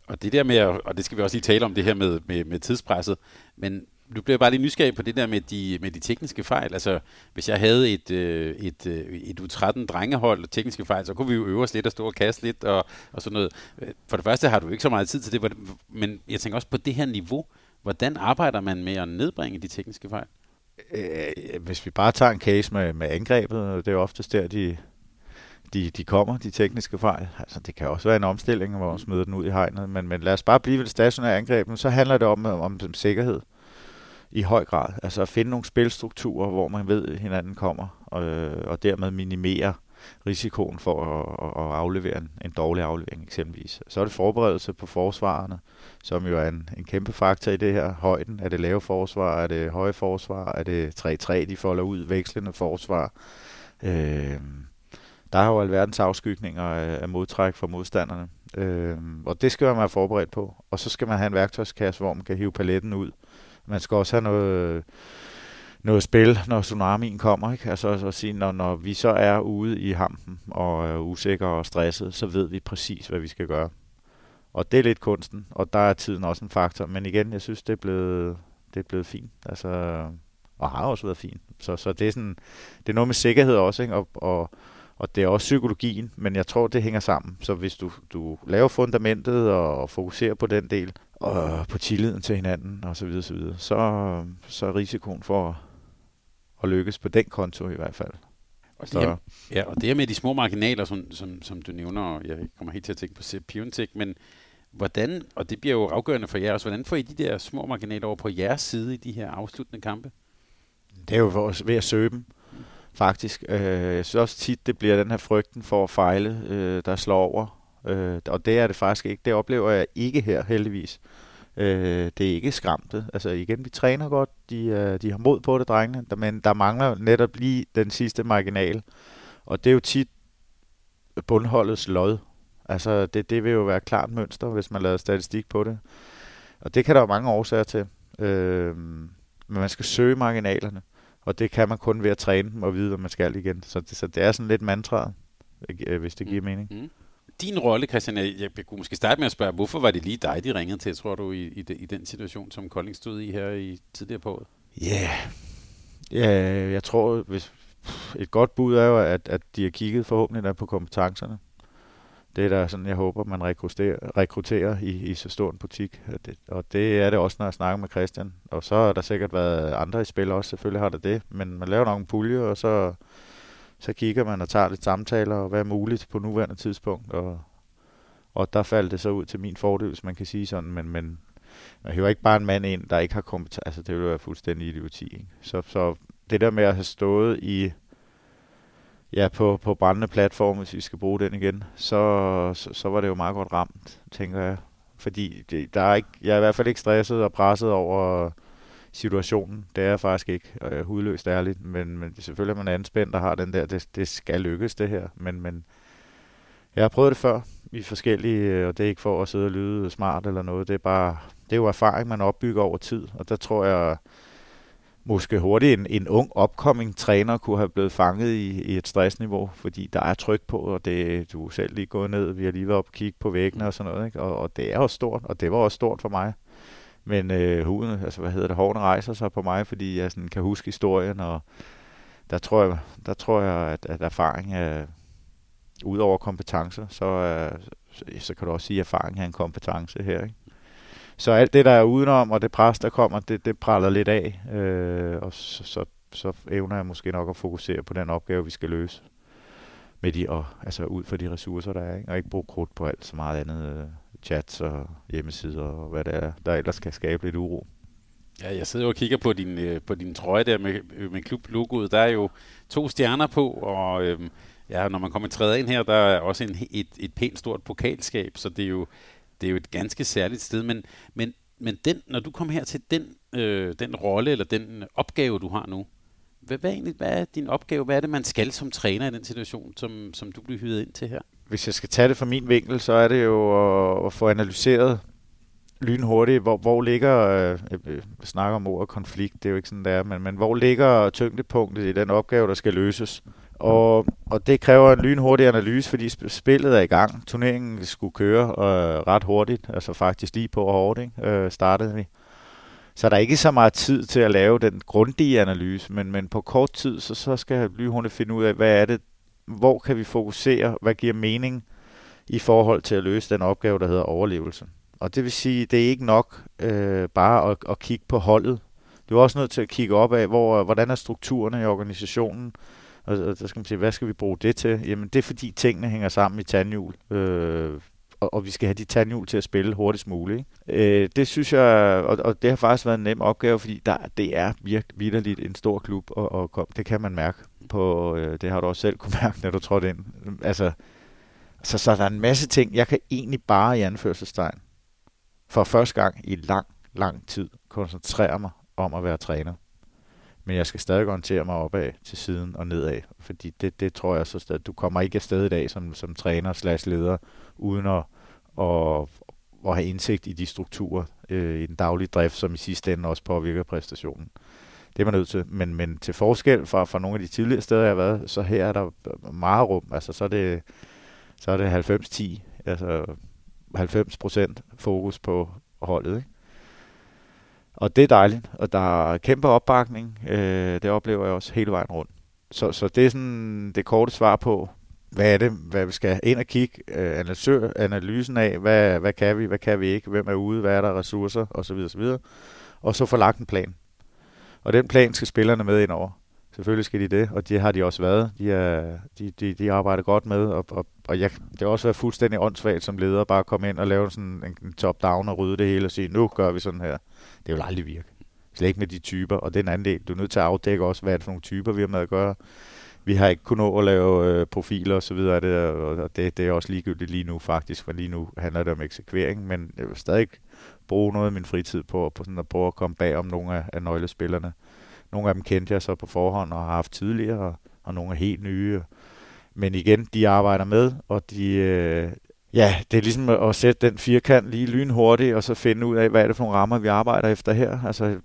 Og det der med, og det skal vi også lige tale om, det her med, med, med tidspresset, men du bliver bare lige nysgerrig på det der med de, med de tekniske fejl. Altså, hvis jeg havde et, øh, et, øh, et U13 drengehold og tekniske fejl, så kunne vi jo øve os lidt og stå og kaste lidt og, og sådan noget. For det første har du ikke så meget tid til det, men jeg tænker også på det her niveau. Hvordan arbejder man med at nedbringe de tekniske fejl? Øh, hvis vi bare tager en case med, med angrebet, det er oftest der, de, de, de kommer, de tekniske fejl. Altså, det kan også være en omstilling, hvor man smider den ud i hegnet, men, men lad os bare blive ved det stationære angreb. Så handler det om, om, om sikkerhed i høj grad. Altså at finde nogle spilstrukturer, hvor man ved, at hinanden kommer, og, og dermed minimere risikoen for at, at aflevere en, en dårlig aflevering eksempelvis. Så er det forberedelse på forsvarerne, som jo er en, en kæmpe faktor i det her. Højden, er det lave forsvar, er det høje forsvar, er det 3-3, de folder ud, vekslende forsvar. Øh, der er jo alverdens afskygninger af, af modtræk fra modstanderne. Øh, og det skal man være forberedt på. Og så skal man have en værktøjskasse, hvor man kan hive paletten ud. Man skal også have noget, noget spil, når tsunamien kommer. Ikke? Altså, altså at sige, når, når vi så er ude i hampen og er usikre og stresset, så ved vi præcis, hvad vi skal gøre. Og det er lidt kunsten, og der er tiden også en faktor. Men igen, jeg synes, det er blevet, det er blevet fint. Altså, og har også været fint. Så, så det, er sådan, det er noget med sikkerhed også, ikke? Og, og, og det er også psykologien, men jeg tror, det hænger sammen. Så hvis du, du laver fundamentet og fokuserer på den del, og på tilliden til hinanden og så videre, så, videre, så, så er risikoen for at lykkes på den konto i hvert fald. Og det, her, ja, og det her med de små marginaler, som, som, som du nævner, og jeg kommer helt til at tænke på Piontek, men hvordan, og det bliver jo afgørende for jer også, hvordan får I de der små marginaler over på jeres side i de her afsluttende kampe? Det er jo ved at søge dem faktisk. Øh, jeg synes også tit, det bliver den her frygten for at fejle, øh, der slår over. Øh, og det er det faktisk ikke. Det oplever jeg ikke her, heldigvis. Øh, det er ikke skræmte. Altså igen, vi træner godt. De, øh, de har mod på det, drengene. Men der mangler netop lige den sidste marginal. Og det er jo tit bundholdets lod. Altså det, det vil jo være klart mønster, hvis man laver statistik på det. Og det kan der jo mange årsager til. Øh, men man skal søge marginalerne. Og det kan man kun ved at træne dem og vide, hvad man skal igen. Så det, så det er sådan lidt mantraet, øh, hvis det giver mm. mening. Mm. Din rolle, Christian, jeg, kunne måske starte med at spørge, hvorfor var det lige dig, de ringede til, tror du, i, i, i den situation, som Kolding stod i her i tidligere på året? Ja, yeah. yeah, jeg tror, hvis, et godt bud er jo, at, at de har kigget forhåbentlig der på kompetencerne. Det er der sådan, jeg håber, man rekrutterer, rekrutterer i, i så stor en butik. Og det, og det er det også, når jeg snakker med Christian. Og så har der sikkert været andre i spil også, selvfølgelig har der det. Men man laver nok en pulje, og så, så kigger man og tager lidt samtaler, og hvad er muligt på nuværende tidspunkt. Og, og der faldt det så ud til min fordel, hvis man kan sige sådan. Men, men man hører ikke bare en mand ind, der ikke har kompetence. Altså, det ville være fuldstændig idioti. Ikke? Så, så det der med at have stået i ja, på, på brændende platform, hvis vi skal bruge den igen, så, så, så var det jo meget godt ramt, tænker jeg. Fordi det, der er ikke, jeg er i hvert fald ikke stresset og presset over situationen. Det er jeg faktisk ikke, og jeg er hudløst ærligt. Men, men selvfølgelig er man anspændt og har den der, det, det skal lykkes det her. Men, men jeg har prøvet det før i forskellige, øh, og det er ikke for at sidde og lyde smart eller noget. Det er bare, det er jo erfaring, man opbygger over tid. Og der tror jeg, måske hurtigt en, en ung upcoming træner kunne have blevet fanget i, i et stressniveau, fordi der er tryk på, og det, du er selv lige gået ned, vi har lige været op og kigge på væggene og sådan noget, ikke? Og, og det er jo stort, og det var også stort for mig. Men øh, huden, altså hvad hedder det, hårene rejser sig på mig, fordi jeg sådan kan huske historien, og der tror jeg, der tror jeg at, at erfaring er, ud over kompetencer, så, er, så, så kan du også sige, at erfaring er en kompetence her, ikke? Så alt det, der er udenom, og det pres, der kommer, det, det praller lidt af. Øh, og så, så, så evner jeg måske nok at fokusere på den opgave, vi skal løse. Med de, og, altså ud fra de ressourcer, der er. Ikke? Og ikke bruge krudt på alt så meget andet. Øh, chats og hjemmesider og hvad det er, der ellers kan skabe lidt uro. Ja, jeg sidder og kigger på din, øh, på din trøje der med, øh, med klublogoet. Der er jo to stjerner på, og øh, ja, når man kommer træder ind her, der er også en, et, et pænt stort pokalskab, så det er jo det er jo et ganske særligt sted, men, men, men den, når du kommer her til den, øh, den rolle eller den opgave, du har nu, hvad, hvad, egentlig, hvad er din opgave? Hvad er det, man skal som træner i den situation, som, som du bliver hyret ind til her? Hvis jeg skal tage det fra min vinkel, så er det jo at, at få analyseret lynhurtigt, hvor, hvor ligger, øh, jeg snakker om ordet konflikt, det er jo ikke sådan, det er, men, men hvor ligger tyngdepunktet i den opgave, der skal løses? Og, og det kræver en lynhurtig analyse, fordi spillet er i gang. Turneringen skulle køre øh, ret hurtigt, altså faktisk lige på og hårdt, ikke? Øh, startede vi. så der er ikke så meget tid til at lave den grundige analyse, men, men på kort tid, så, så skal Lyhunde finde ud af, hvad er det, hvor kan vi fokusere, hvad giver mening i forhold til at løse den opgave, der hedder overlevelse. Og det vil sige, det er ikke nok øh, bare at, at kigge på holdet. Du er også nødt til at kigge op af, hvor, hvordan er strukturerne i organisationen, og, og der skal man sige, hvad skal vi bruge det til? Jamen det er fordi tingene hænger sammen i tandhjul. Øh, og, og vi skal have de tandhjul til at spille hurtigst muligt. Ikke? Øh, det synes jeg, og, og det har faktisk været en nem opgave, fordi der, det er virkelig vidderligt en stor klub, og, og det kan man mærke på, øh, det har du også selv kunne mærke, når du trådte ind. Altså, så, så der er en masse ting, jeg kan egentlig bare i anførselstegn, for første gang i lang, lang tid, koncentrere mig om at være træner. Men jeg skal stadig orientere mig opad til siden og nedad, fordi det, det tror jeg så stadig, du kommer ikke afsted i dag som, som træner slash leder, uden at, at, at have indsigt i de strukturer øh, i den daglige drift, som i sidste ende også påvirker præstationen. Det er man nødt til. Men, men til forskel fra, fra nogle af de tidligere steder, jeg har været, så her er der meget rum. Altså, så er det, så er det 90-10. Altså 90 procent fokus på holdet. Ikke? Og det er dejligt, og der er kæmpe opbakning. Øh, det oplever jeg også hele vejen rundt. Så, så det er sådan det korte svar på, hvad er det, hvad vi skal ind og kigge, øh, analysen af, hvad, hvad kan vi, hvad kan vi ikke, hvem er ude, hvad er der ressourcer, osv. osv. Og så få lagt en plan. Og den plan skal spillerne med ind over. Selvfølgelig skal de det, og det har de også været. De, er, de, de, de arbejder godt med, og, og, og jeg, det har også været fuldstændig åndssvagt som leder, bare at komme ind og lave sådan en, en top-down og rydde det hele og sige, nu gør vi sådan her. Det vil aldrig virke. Slet ikke med de typer, og den anden del, du er nødt til at afdække også, hvad er det for nogle typer, vi har med at gøre. Vi har ikke kunnet nå at lave øh, profiler og så videre, det, og det, det er også ligegyldigt lige nu faktisk, for lige nu handler det om eksekvering, men jeg vil stadig bruge noget af min fritid på, på sådan at prøve at komme bag om nogle af, af nøglespillerne. Nogle af dem kendte jeg så på forhånd og har haft tidligere, og, og nogle er helt nye. Men igen, de arbejder med, og de, øh, ja, det er ligesom at sætte den firkant lige lynhurtigt, og så finde ud af, hvad er det for nogle rammer, vi arbejder efter her. Altså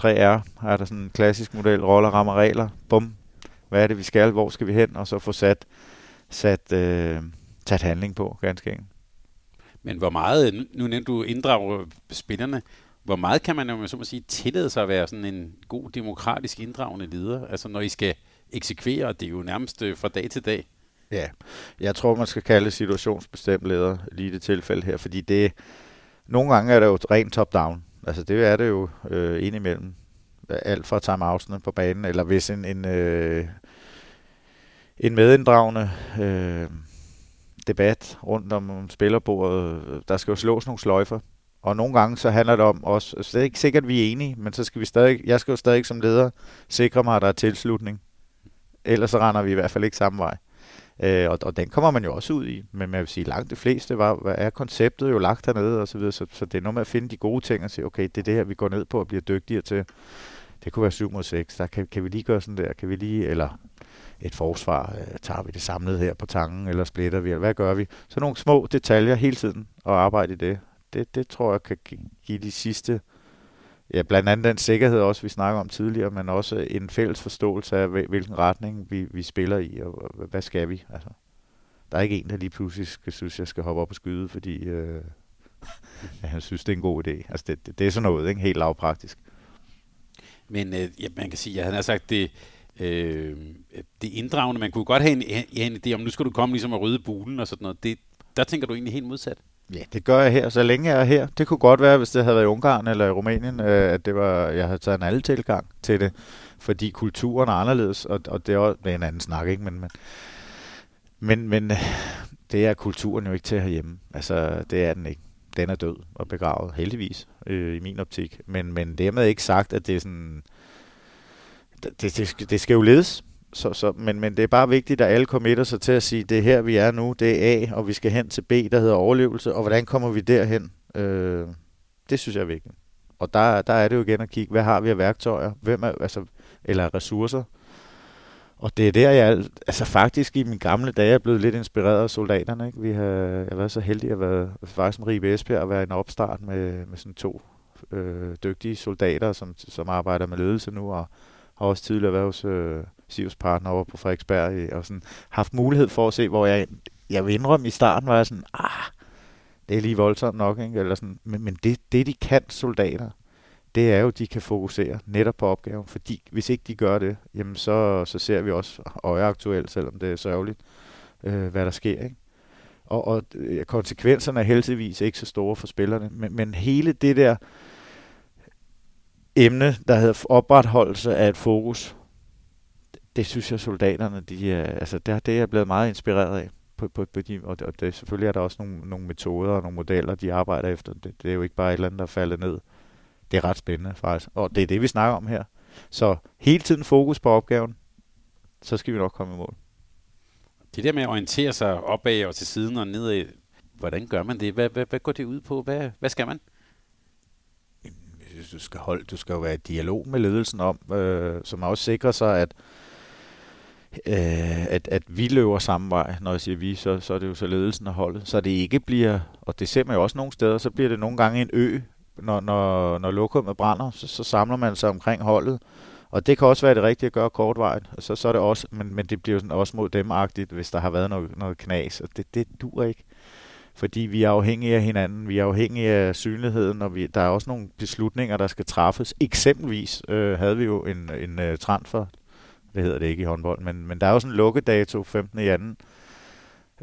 3R er der sådan en klassisk model, roller, rammer, regler, bum, hvad er det, vi skal, hvor skal vi hen, og så få sat, sat, øh, sat handling på, ganske enkelt. Men hvor meget, nu nævnte du inddrager spillerne, hvor meget kan man jo så må sige, tillade sig at være sådan en god demokratisk inddragende leder? Altså når I skal eksekvere, det er jo nærmest øh, fra dag til dag. Ja, jeg tror, man skal kalde situationsbestemt leder lige i det tilfælde her, fordi det, nogle gange er det jo rent top-down. Altså det er det jo øh, indimellem. Alt fra timeoutsene på banen, eller hvis en, en, øh, en medinddragende øh, debat rundt om spillerbordet, der skal jo slås nogle sløjfer. Og nogle gange så handler det om også, altså, det er ikke sikkert, at vi er enige, men så skal vi stadig, jeg skal jo stadig som leder sikre mig, at der er tilslutning. Ellers så render vi i hvert fald ikke samme vej. Øh, og, og den kommer man jo også ud i, men man vil sige, langt de fleste var, hvad er konceptet jo lagt hernede og så videre, så, så det er noget med at finde de gode ting og sige, okay, det er det her, vi går ned på og bliver dygtigere til. Det kunne være 7 mod 6, der kan, kan vi lige gøre sådan der, kan vi lige, eller et forsvar, øh, tager vi det samlet her på tangen, eller splitter vi, eller hvad gør vi? Så nogle små detaljer hele tiden, og arbejde i det. Det, det tror jeg kan give de sidste ja, blandt andet den sikkerhed også, vi snakker om tidligere, men også en fælles forståelse af, hvilken retning vi, vi spiller i, og hvad skal vi? Altså, der er ikke en, der lige pludselig skal, synes, jeg skal hoppe op og skyde, fordi øh, ja, han synes, det er en god idé. Altså, det, det, det er sådan noget, ikke? helt lavpraktisk. Men øh, ja, man kan sige, at han har sagt, det, øh, det inddragende, man kunne godt have en, en idé om, nu skal du komme ligesom og rydde bulen og sådan noget. Det, der tænker du egentlig helt modsat. Ja, det gør jeg her, så længe jeg er her. Det kunne godt være, hvis det havde været i Ungarn eller i Rumænien, øh, at det var, jeg havde taget en anden tilgang til det, fordi kulturen er anderledes, og, og det er også det er en anden snak, ikke? Men, men, men, men øh, det er kulturen jo ikke til herhjemme. Altså, det er den ikke. Den er død og begravet, heldigvis, øh, i min optik. Men, men dermed ikke sagt, at det er sådan... Det, det, det skal jo ledes så, så, men, men det er bare vigtigt, at alle committer sig til at sige, det er her, vi er nu, det er A, og vi skal hen til B, der hedder overlevelse, og hvordan kommer vi derhen? Øh, det synes jeg er vigtigt. Og der, der er det jo igen at kigge, hvad har vi af værktøjer, hvem er, altså, eller ressourcer. Og det er der, jeg altså faktisk i mine gamle dage er blevet lidt inspireret af soldaterne. Ikke? Vi har, jeg har været så heldig at være faktisk med Ribe Esbjerg at være en opstart med, med sådan to øh, dygtige soldater, som, som arbejder med ledelse nu, og har også tidligere været hos øh, Sivs partner over på Frederiksberg, øh, og sådan haft mulighed for at se, hvor jeg, jeg vil indrømme, i starten var jeg sådan, ah, det er lige voldsomt nok, ikke? Eller sådan, men, men det, det, de kan soldater, det er jo, at de kan fokusere netop på opgaven. Fordi hvis ikke de gør det, jamen så, så ser vi også øjeaktuelt, selvom det er sørgeligt, øh, hvad der sker. Ikke? Og, og øh, konsekvenserne er heldigvis ikke så store for spillerne. Men, men hele det der emne, der hedder opretholdelse af et fokus, det, synes jeg, soldaterne, de er, altså det, det er jeg blevet meget inspireret af. På, på, på de, og, og det, selvfølgelig er der også nogle, nogle metoder og nogle modeller, de arbejder efter. Det, det er jo ikke bare et eller andet, der falder ned. Det er ret spændende faktisk. Og det er det, vi snakker om her. Så hele tiden fokus på opgaven, så skal vi nok komme i mål. Det der med at orientere sig opad og til siden og nedad, hvordan gør man det? Hvad, hvad, hvad går det ud på? Hvad, hvad skal man? Du skal, holde, du skal jo være i dialog med ledelsen om, øh, som også sikrer sig, at, øh, at, at vi løber samme vej. Når jeg siger vi, så, så er det jo så ledelsen og holdet. Så det ikke bliver, og det ser man jo også nogle steder, så bliver det nogle gange en ø, når, når, når lokummet brænder, så, så samler man sig omkring holdet. Og det kan også være det rigtige at gøre kortvejen. Så, så er det også, men, men det bliver sådan også mod dem hvis der har været noget, noget knas. Og det, det dur ikke. Fordi vi er afhængige af hinanden, vi er afhængige af synligheden, og vi, der er også nogle beslutninger, der skal træffes. Eksempelvis øh, havde vi jo en, en uh, transfer, det hedder det ikke i håndbold, men, men der er jo sådan en lukkedato 15. i anden,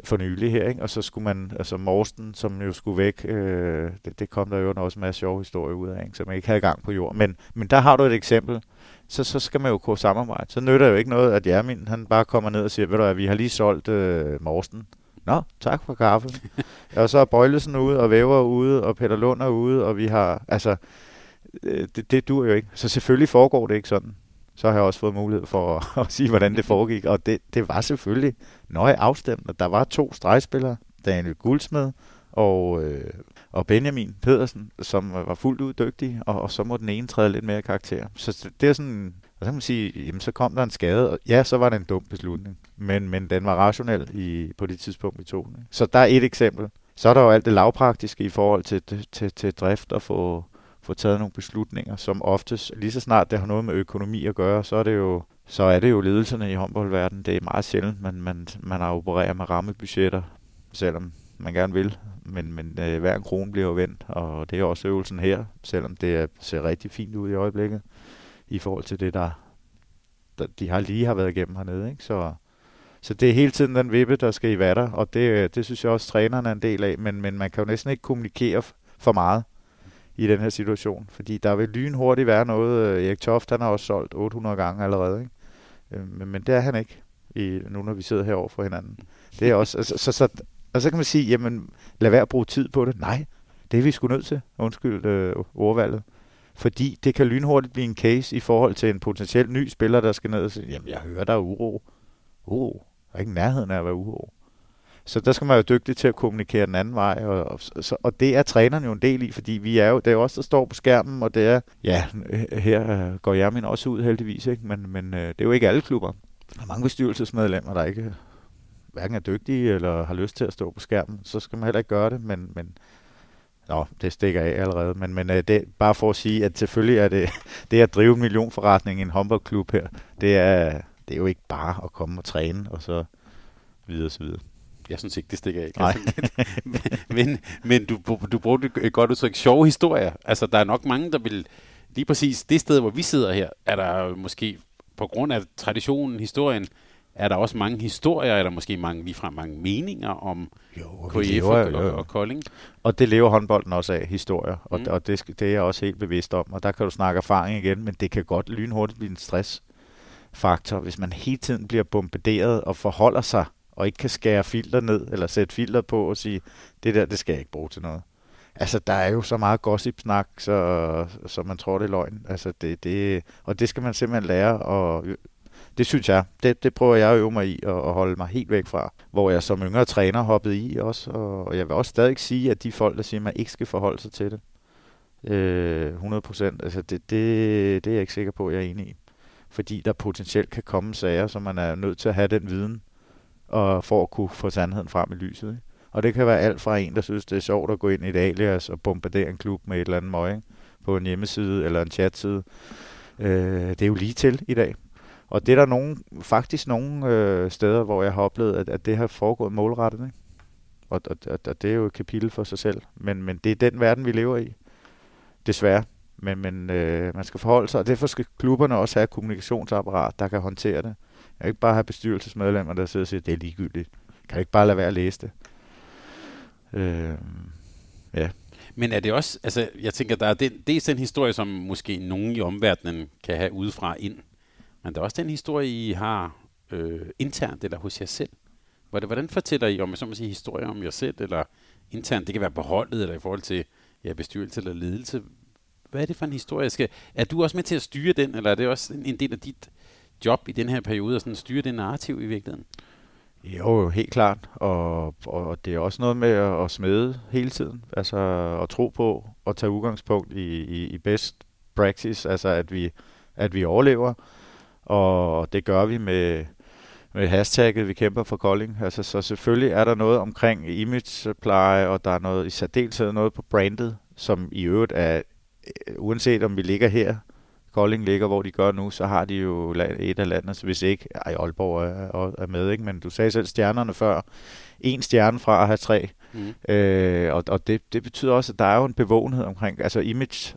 for nylig her, ikke? og så skulle man, altså Morsten, som jo skulle væk, øh, det, det kom der jo også en masse sjove historie ud af, ikke? som ikke havde gang på jord. Men, men der har du et eksempel, så, så skal man jo kunne samarbejde. Så nytter jo ikke noget, at Jermin, han bare kommer ned og siger, ved du hvad, vi har lige solgt øh, Morsten. Nå, tak for kaffe. og så er Bøjlesen ude, og Væver ude, og Peter Lund er ude, og vi har, altså, øh, det, det dur jo ikke. Så selvfølgelig foregår det ikke sådan så har jeg også fået mulighed for at, at sige, hvordan det foregik. Og det, det var selvfølgelig nøje afstemt, at der var to stregspillere, Daniel Guldsmed og, øh, og Benjamin Pedersen, som var fuldt ud dygtige, og, og så må den ene træde lidt mere karakter. Så det er sådan, så kan man sige, jamen så kom der en skade, og ja, så var det en dum beslutning, men, men den var rationel i, på det tidspunkt, vi tog den. Så der er et eksempel. Så er der jo alt det lavpraktiske i forhold til, til, til drift og få få taget nogle beslutninger, som oftest, lige så snart det har noget med økonomi at gøre, så er det jo, så er det jo ledelserne i håndboldverdenen. Det er meget sjældent, man, man, man opererer med rammebudgetter, selvom man gerne vil. Men, men øh, hver en krone bliver jo vendt, og det er også øvelsen her, selvom det ser rigtig fint ud i øjeblikket, i forhold til det, der, der de har lige har været igennem hernede. Ikke? Så, så det er hele tiden den vippe, der skal i vatter, og det, øh, det synes jeg også, trænerne er en del af, men, men man kan jo næsten ikke kommunikere for meget i den her situation. Fordi der vil lynhurtigt være noget. Øh, Erik Toft, han har også solgt 800 gange allerede. Ikke? Øh, men, men det er han ikke, i, nu når vi sidder herovre for hinanden. Det er også, altså, så, så, og så kan man sige, jamen lad være at bruge tid på det. Nej, det er vi sgu nødt til. Undskyld øh, ordvalget. Fordi det kan lynhurtigt blive en case i forhold til en potentiel ny spiller, der skal ned og sige, jamen jeg hører, der er uro. Uro. Der er ikke nærheden af at være uro. Så der skal man være dygtig til at kommunikere den anden vej, og, og, så, og det er træneren jo en del i, fordi vi er jo, det er jo os, der står på skærmen, og det er, ja, her øh, går jeg min også ud heldigvis, ikke? men, men øh, det er jo ikke alle klubber. Der er mange bestyrelsesmedlemmer, der ikke øh, hverken er dygtige eller har lyst til at stå på skærmen, så skal man heller ikke gøre det, men, men Nå, det stikker af allerede, men, men det, bare for at sige, at selvfølgelig er det, det at drive en millionforretning i en håndboldklub her, det er, det er jo ikke bare at komme og træne, og så videre og så videre. Jeg synes ikke, det stikker af. Nej. men men du, du brugte et godt udtryk. Sjove historier. Altså, der er nok mange, der vil... Lige præcis det sted, hvor vi sidder her, er der måske på grund af traditionen, historien, er der også mange historier, eller måske mange, ligefrem mange meninger om jo, KIF lever, og, og, og Kolding. Og det lever håndbolden også af, historier, og, mm. og det, det er jeg også helt bevidst om. Og der kan du snakke erfaring igen, men det kan godt lynhurtigt blive en stressfaktor, hvis man hele tiden bliver bombarderet og forholder sig og ikke kan skære filter ned, eller sætte filter på og sige, det der, det skal jeg ikke bruge til noget. Altså, der er jo så meget gossip-snak, så, så man tror, det er løgn. Altså, det, det, og det skal man simpelthen lære, og det synes jeg, det, det prøver jeg at øve mig i og, og holde mig helt væk fra. Hvor jeg som yngre træner hoppede i også, og jeg vil også stadig sige, at de folk, der siger, at man ikke skal forholde sig til det, øh, 100 procent, altså det, det, det er jeg ikke sikker på, at jeg er enig i. Fordi der potentielt kan komme sager, så man er nødt til at have den viden, og for at kunne få sandheden frem i lyset. Ikke? Og det kan være alt fra en, der synes, det er sjovt at gå ind i et alias og bombardere en klub med et eller andet møg på en hjemmeside eller en chatside. Øh, det er jo lige til i dag. Og det er der nogen, faktisk nogle øh, steder, hvor jeg har oplevet, at, at det har foregået målrettet. Ikke? Og, og, og, og det er jo et kapitel for sig selv. Men, men det er den verden, vi lever i. Desværre. men, men øh, man skal forholde sig, og derfor skal klubberne også have et kommunikationsapparat, der kan håndtere det. Jeg kan ikke bare have bestyrelsesmedlemmer, der sidder og siger, det er ligegyldigt. Kan ikke bare lade være at læse det. Øh, ja. Men er det også, altså jeg tænker, der er det, dels den historie, som måske nogen i omverdenen kan have udefra ind, men der er også den historie, I har øh, internt eller hos jer selv. Hvordan fortæller I om, så må sige, historier om jer selv, eller internt, det kan være på holdet, eller i forhold til ja, bestyrelse eller ledelse. Hvad er det for en historie? Skal, er du også med til at styre den, eller er det også en del af dit job i den her periode, at sådan styre det narrativ i virkeligheden? Jo, helt klart. Og, og det er også noget med at, at smede hele tiden. Altså at tro på og tage udgangspunkt i, i, i best practice, altså at vi, at vi overlever. Og det gør vi med, med hashtagget, vi kæmper for Kolding. Altså, så selvfølgelig er der noget omkring imagepleje, og der er noget i særdeleshed noget på brandet, som i øvrigt er, øh, uanset om vi ligger her, Kolding ligger, hvor de gør nu, så har de jo et af landets, hvis ikke, ej, Aalborg er, er med, ikke? men du sagde selv stjernerne før, en stjerne fra at have tre, mm. øh, og, og det, det betyder også, at der er jo en bevågenhed omkring, altså image,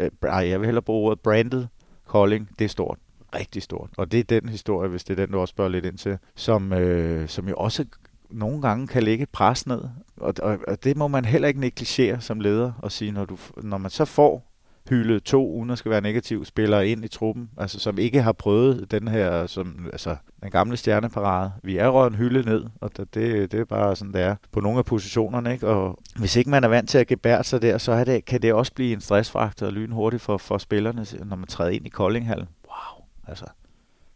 øh, ej, jeg vil hellere bruge ordet branded Kolding, det er stort rigtig stort. Og det er den historie, hvis det er den, du også spørger lidt ind til, som, øh, som jo også nogle gange kan lægge pres ned. Og, og, og det må man heller ikke negligere som leder og sige, når, du, når man så får hylde to, uden at skal være negativ, spillere ind i truppen, altså som ikke har prøvet den her, som, altså den gamle stjerneparade. Vi er røget en hylde ned, og det, det, er bare sådan, det er på nogle af positionerne, ikke? Og hvis ikke man er vant til at gebære sig der, så er det, kan det også blive en stressfaktor lynhurtigt for, for spillerne, når man træder ind i Koldinghallen. Altså,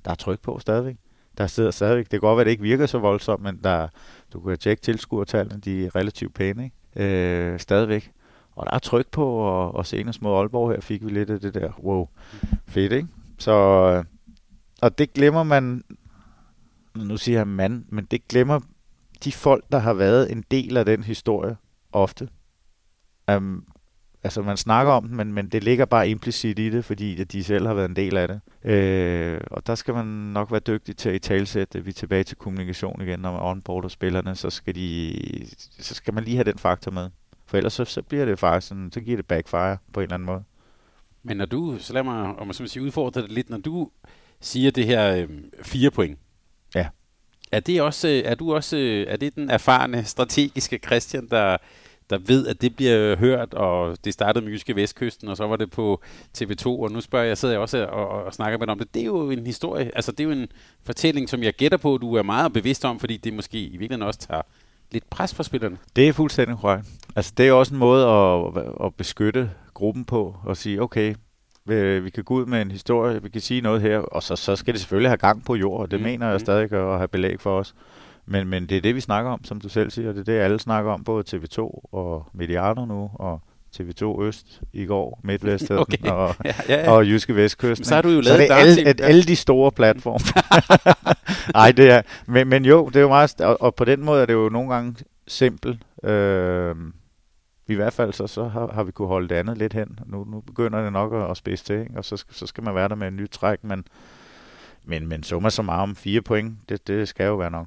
der er tryk på stadigvæk. Der sidder stadigvæk. Det kan godt være, at det ikke virker så voldsomt, men der, du kan tjekke tilskuertallene, de er relativt pæne, ikke? Øh, stadigvæk. Og der er tryk på, og, og senest mod Aalborg her fik vi lidt af det der, wow, fedt, ikke? Så, øh, og det glemmer man, nu siger jeg mand, men det glemmer de folk, der har været en del af den historie ofte. Um, altså man snakker om den, men, men det ligger bare implicit i det, fordi at de selv har været en del af det. Øh, og der skal man nok være dygtig til at i talsætte. Vi er tilbage til kommunikation igen, når man onboarder spillerne, så skal, de, så skal man lige have den faktor med. For ellers så, så bliver det faktisk sådan, så giver det backfire på en eller anden måde. Men når du, så lad mig, om man så sige, udfordre det lidt, når du siger det her øh, fire point, ja. er, det også, er du også, er det den erfarne strategiske Christian, der, der ved, at det bliver hørt, og det startede med Jyske Vestkysten, og så var det på TV2, og nu spørger jeg, sidder jeg også og, og, og snakker med dig om det. Det er jo en historie, altså det er jo en fortælling, som jeg gætter på, du er meget bevidst om, fordi det måske i virkeligheden også tager lidt pres for spillerne. Det er fuldstændig korrekt. Altså det er også en måde at, at beskytte gruppen på, og sige, okay, vi kan gå ud med en historie, vi kan sige noget her, og så, så skal det selvfølgelig have gang på jord, og det mm. mener jeg mm. stadig at have belæg for os. Men, men det er det, vi snakker om, som du selv siger. Det er det, alle snakker om, både TV2 og Mediano nu, og TV2 Øst i går, Midtvest okay. og, ja, ja, ja. og Jyske Vestkysten. så har du jo lavet så det er alle, at alle de store platforme. Nej, det er, men, men jo, det er jo meget, og, og på den måde er det jo nogle gange simpelt. Øh, I hvert fald så, så har, har vi kunne holde det andet lidt hen. Nu, nu begynder det nok at, at spidse til, ikke? og så, så skal man være der med en ny træk, men, men, men summa som om fire point, det, det skal jo være nok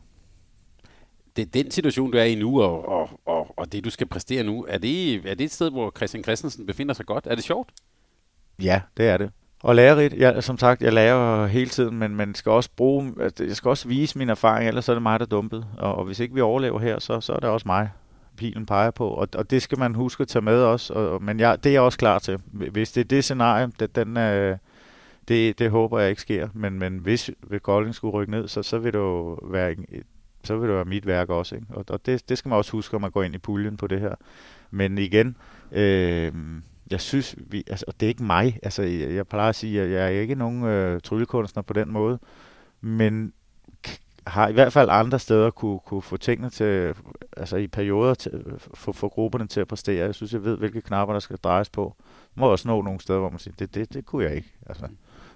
det, den situation, du er i nu, og, og, og, og det, du skal præstere nu, er det, er det et sted, hvor Christian Christensen befinder sig godt? Er det sjovt? Ja, det er det. Og lærerigt, jeg, som sagt, jeg lærer hele tiden, men man skal også bruge, altså, jeg skal også vise min erfaring, ellers så er det mig, der er dumpet. Og, og hvis ikke vi overlever her, så, så er det også mig, pilen peger på. Og, og det skal man huske at tage med også. Og, men jeg, det er jeg også klar til. Hvis det er det scenarie, det, den, øh, det, det håber jeg ikke sker. Men, men hvis Golding skulle rykke ned, så, så vil det jo være en, så vil det være mit værk også. Ikke? Og, og det, det skal man også huske, når man går ind i puljen på det her. Men igen, øh, jeg synes, vi, altså, det er ikke mig. Altså, jeg, jeg plejer at sige, at jeg er ikke nogen øh, tryllekunstner på den måde. Men har i hvert fald andre steder kunne, kunne få tingene til, altså i perioder, til, få, få grupperne til at præstere. Jeg synes, jeg ved, hvilke knapper, der skal drejes på. Man må også nå nogle steder, hvor man siger, det, det, det kunne jeg ikke. Altså,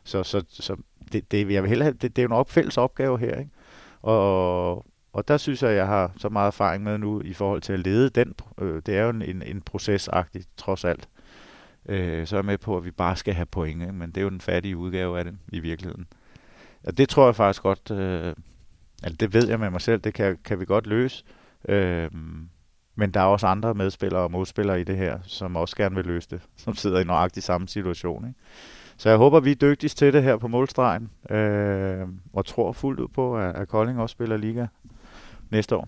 så så, så det, det, jeg vil hellere, det, det er jo en fælles opgave her, ikke? Og, og der synes jeg, at jeg har så meget erfaring med nu i forhold til at lede den. Øh, det er jo en, en, en procesagtig, trods alt. Øh, så er jeg med på, at vi bare skal have point, ikke? men det er jo den fattige udgave af det i virkeligheden. Og det tror jeg faktisk godt, øh, altså det ved jeg med mig selv, det kan, kan vi godt løse. Øh, Men der er også andre medspillere og modspillere i det her, som også gerne vil løse det, som sidder i nøjagtig samme situation. Ikke? Så jeg håber, vi er dygtigst til det her på målstregen, øh, og tror fuldt ud på, at, at Kolding også spiller liga næste år.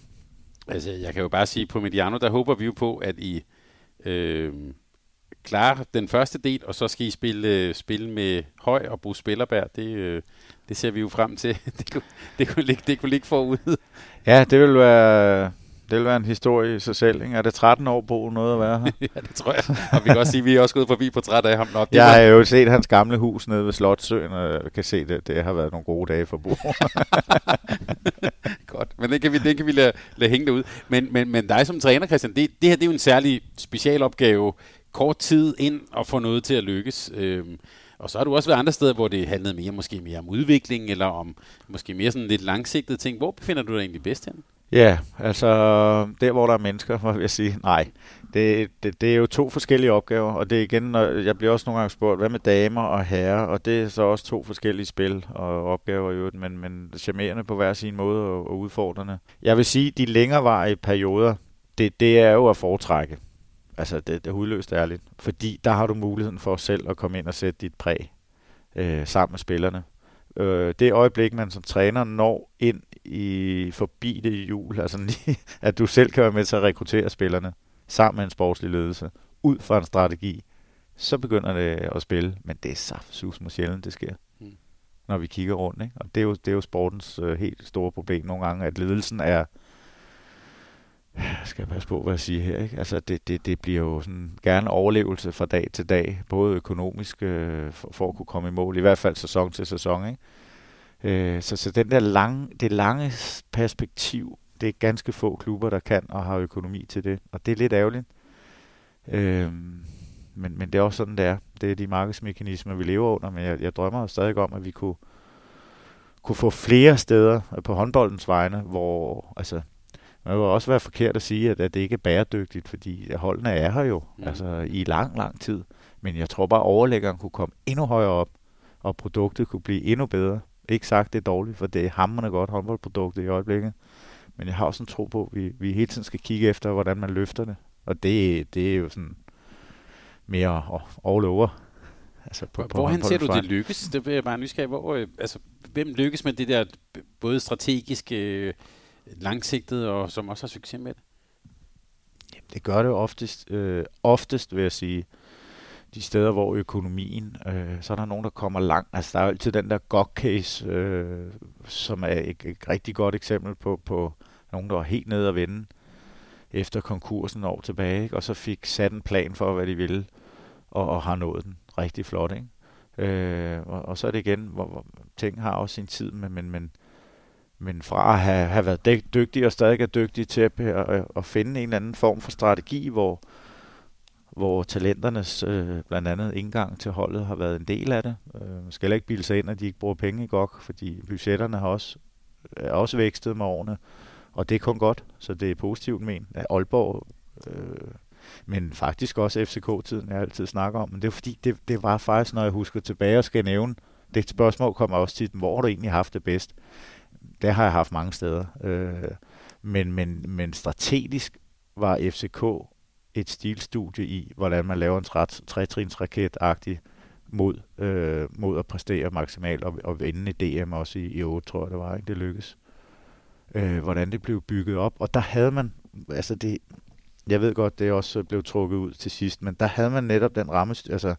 Altså, jeg kan jo bare sige, på Mediano, der håber vi jo på, at I øh, klarer den første del, og så skal I spille, spille med Høj og Bruce Spillerberg. Det, øh, det ser vi jo frem til. det, kunne, det, kunne ligge, det kunne ligge forud. Ja, det vil være det vil være en historie i sig selv. Ikke? Er det 13 år på noget at være her? ja, det tror jeg. Og vi kan også sige, at vi er også gået forbi på træt af ham. Nå, jeg har jo set hans gamle hus nede ved Slotsøen, og kan se, det, det har været nogle gode dage for Bo. Godt, men det kan vi, det kan vi lade, lade hænge derud. Men, men, men dig som træner, Christian, det, det her det er jo en særlig specialopgave. Kort tid ind og få noget til at lykkes. Øhm, og så har du også været andre steder, hvor det handlede mere, måske mere om udvikling, eller om måske mere sådan lidt langsigtede ting. Hvor befinder du dig egentlig bedst hen? Ja, altså der hvor der er mennesker, må jeg sige, nej. Det, det, det er jo to forskellige opgaver, og det er igen, når jeg bliver også nogle gange spurgt, hvad med damer og herrer, og det er så også to forskellige spil og opgaver i øvrigt, men, men charmerende på hver sin måde og, og udfordrende. Jeg vil sige, de længerevarige perioder, det, det er jo at foretrække. Altså, det, det er hudløst ærligt. Fordi der har du muligheden for selv at komme ind og sætte dit præg øh, sammen med spillerne. Øh, det øjeblik, man som træner når ind i forbi det jul, altså lige, at du selv kan være med til at rekruttere spillerne sammen med en sportslig ledelse, ud fra en strategi, så begynder det at spille. Men det er saft sus med sjældent, det sker. Mm. Når vi kigger rundt. Ikke? Og det er, jo, det er jo sportens øh, helt store problem nogle gange, at ledelsen er jeg skal passe på, hvad jeg siger her. Ikke? Altså, det, det, det bliver jo sådan gerne overlevelse fra dag til dag, både økonomisk øh, for, for at kunne komme i mål, i hvert fald sæson til sæson. Ikke? Øh, så, så den der lange, det lange perspektiv, det er ganske få klubber, der kan og har økonomi til det. Og det er lidt ærgerligt. Øh, men, men det er også sådan, det er. Det er de markedsmekanismer, vi lever under. Men jeg, jeg drømmer jo stadig om, at vi kunne, kunne få flere steder på håndboldens vegne, hvor altså, det vil også være forkert at sige, at, at det ikke er bæredygtigt, fordi holdene er her jo mm. altså, i lang, lang tid. Men jeg tror bare, at overlæggeren kunne komme endnu højere op, og produktet kunne blive endnu bedre. Ikke sagt, det er dårligt, for det er hammerende godt håndboldprodukt i øjeblikket. Men jeg har også en tro på, at vi, vi hele tiden skal kigge efter, hvordan man løfter det. Og det, det er jo sådan mere all over. Altså på, på Hvorhen ser du det lykkes? Det jeg bare nysgerrig. Hvor, øh, altså, hvem lykkes med det der både strategiske, øh, langsigtet, og som også har succes med det? Jamen, det gør det oftest, øh, oftest, vil jeg sige de steder, hvor økonomien, øh, så er der nogen, der kommer langt. Altså, der er jo altid den der GOG-case, øh, som er et, et rigtig godt eksempel på, på nogen, der var helt nede at vende efter konkursen år tilbage, ikke? og så fik sat en plan for, hvad de ville, og, og har nået den rigtig flot. Ikke? Øh, og, og så er det igen, hvor, hvor ting har også sin tid, men, men, men, men fra at have, have været dygtig og stadig er dygtig til at, at, at finde en eller anden form for strategi, hvor, hvor talenternes øh, blandt andet indgang til holdet har været en del af det. Øh, man skal heller ikke bilde sig ind, at de ikke bruger penge i GOG, fordi budgetterne har også, er også vækstet med årene, og det er kun godt, så det er positivt men. Ja, Aalborg, øh, men faktisk også FCK-tiden, jeg altid snakker om, men det er fordi, det, det var faktisk, når jeg husker tilbage og skal nævne, det spørgsmål kommer også til, hvor har du egentlig haft det bedst? Det har jeg haft mange steder. Øh, men, men, men strategisk var FCK et stilstudie i, hvordan man laver en trætrinsraket-agtig mod, øh, mod at præstere maksimalt og, og vinde i DM også i, i 8, tror jeg det var, ikke? det lykkedes. Øh, hvordan det blev bygget op, og der havde man, altså det, jeg ved godt, det også blev trukket ud til sidst, men der havde man netop den ramme, altså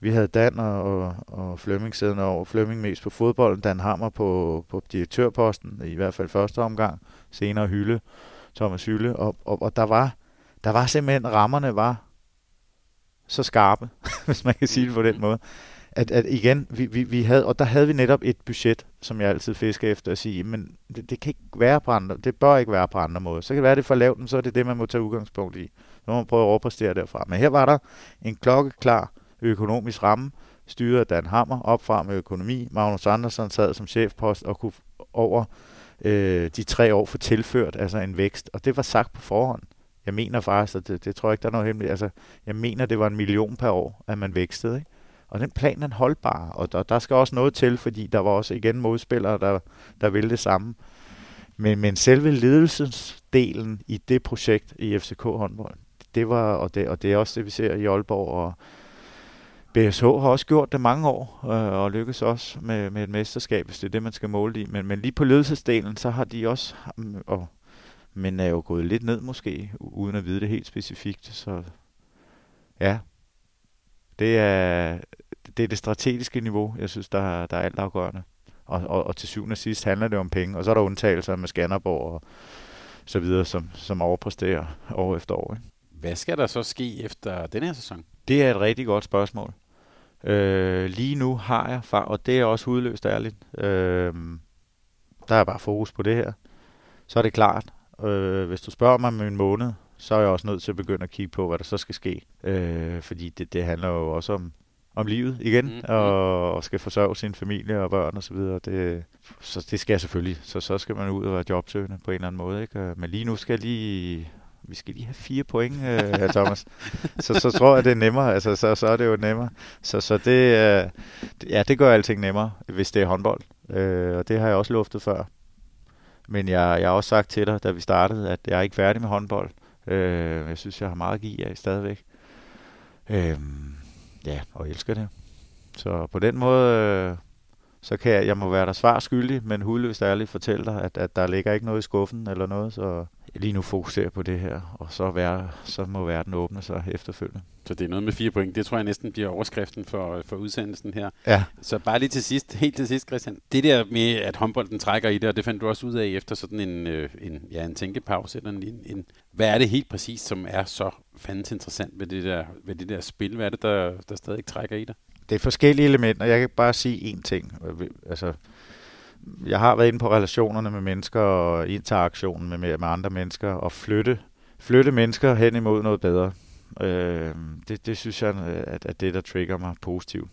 vi havde Dan og, og, og Flemming siddende over, Flemming mest på fodbolden, Dan Hammer på, på direktørposten, i hvert fald første omgang, senere Hylde, Thomas Hylde, og, og, og der var, der var simpelthen, rammerne var så skarpe, hvis man kan sige det på den måde. At, at igen, vi, vi, vi havde, og der havde vi netop et budget, som jeg altid fisker efter at sige, men det, det kan ikke være på andre, det bør ikke være på andre måder. Så kan det være, det er for lavt, men så er det det, man må tage udgangspunkt i. Så må man prøve at overpræstere derfra. Men her var der en klokkeklar økonomisk ramme, styret af Dan Hammer, op fra med økonomi. Magnus Andersen sad som chefpost og kunne over øh, de tre år få tilført altså en vækst, og det var sagt på forhånd. Jeg mener faktisk, og det, det tror jeg ikke, der er noget hemmeligt. Altså, jeg mener, det var en million per år, at man vækstede. Ikke? Og den plan er holdbar, og der, der skal også noget til, fordi der var også igen modspillere, der, der ville det samme. Men, men selve ledelsesdelen i det projekt i FCK håndbold, det var, og det, og det er også det, vi ser i Aalborg, og BSH har også gjort det mange år, øh, og lykkes også med, med et mesterskab, hvis det er det, man skal måle i. Men, men lige på ledelsesdelen, så har de også, og, men er jo gået lidt ned måske, uden at vide det helt specifikt. Så ja, det er det, er det strategiske niveau, jeg synes, der, der er alt afgørende. Og, og, og til syvende og sidst handler det om penge, og så er der undtagelser med Skanderborg og så videre, som, som overpræsterer år efter år. Ikke? Hvad skal der så ske efter den her sæson? Det er et rigtig godt spørgsmål. Øh, lige nu har jeg, far, og det er også udløst ærligt, øh, der er bare fokus på det her. Så er det klart, øh, hvis du spørger mig om en måned, så er jeg også nødt til at begynde at kigge på, hvad der så skal ske. Øh, fordi det, det handler jo også om, om livet igen, mm. og, og skal forsørge sin familie og børn og så videre. Det, så det skal jeg selvfølgelig. Så så skal man ud og være jobsøgende på en eller anden måde. Ikke? Men lige nu skal jeg lige vi skal lige have fire point, øh, Thomas. så, så tror jeg, det er nemmere. Altså, så, så er det jo nemmere. Så, så det, øh, ja, det gør alting nemmere, hvis det er håndbold. Øh, og det har jeg også luftet før. Men jeg, jeg har også sagt til dig, da vi startede, at jeg er ikke færdig med håndbold. Øh, jeg synes, jeg har meget at give af stadigvæk. Øh, ja, og elsker det. Så på den måde, øh, så kan jeg, jeg må være der svar skyldig, men hudløst ærligt fortælle dig, at, at der ligger ikke noget i skuffen eller noget, så lige nu fokuserer på det her, og så, være, så må verden åbne sig efterfølgende. Så det er noget med fire point. Det tror jeg næsten bliver overskriften for, for udsendelsen her. Ja. Så bare lige til sidst, helt til sidst, Christian. Det der med, at håndbolden trækker i det, og det fandt du også ud af efter sådan en, øh, en, ja, en tænkepause. Eller en, en, hvad er det helt præcis, som er så fandens interessant ved det der, ved det der spil? Hvad er det, der, der stadig trækker i det? Det er forskellige elementer. Jeg kan bare sige én ting. Altså, jeg har været inde på relationerne med mennesker og interaktionen med, med, med andre mennesker og flytte, flytte mennesker hen imod noget bedre. Øh, det, det synes jeg, at, at det, der trigger mig positivt.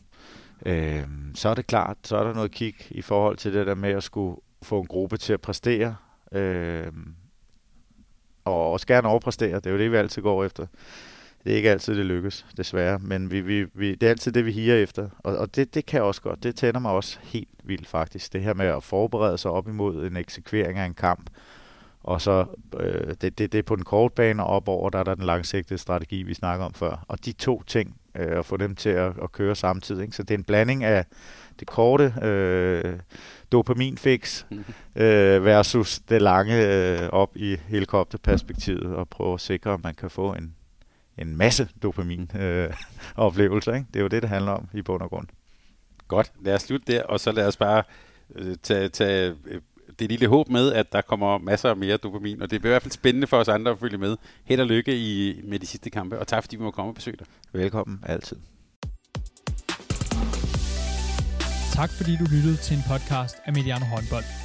Øh, så er det klart, så er der noget kig i forhold til det der med at skulle få en gruppe til at præstere. Øh, og også gerne overpræstere. Det er jo det, vi altid går efter. Det er ikke altid, det lykkes, desværre. Men vi, vi, vi, det er altid det, vi higer efter. Og, og det, det kan også godt. Det tænder mig også helt vildt, faktisk. Det her med at forberede sig op imod en eksekvering af en kamp. Og så øh, det, det, det er på den korte bane og op over, der er der den langsigtede strategi, vi snakker om før. Og de to ting, øh, at få dem til at, at køre samtidig. Ikke? Så det er en blanding af det korte øh, dopaminfix øh, versus det lange øh, op i helikopterperspektivet og prøve at sikre, at man kan få en, en masse dopamin-oplevelser. Øh, ikke? Det er jo det, det handler om i bund og grund. Godt, lad os slutte der, og så lad os bare øh, tage, tage øh, det lille håb med, at der kommer masser af mere dopamin, og det bliver i hvert fald spændende for os andre at følge med. Held og lykke i, med de sidste kampe, og tak fordi vi må komme og besøge dig. Velkommen, altid. Tak fordi du lyttede til en podcast af Mediano Håndbold.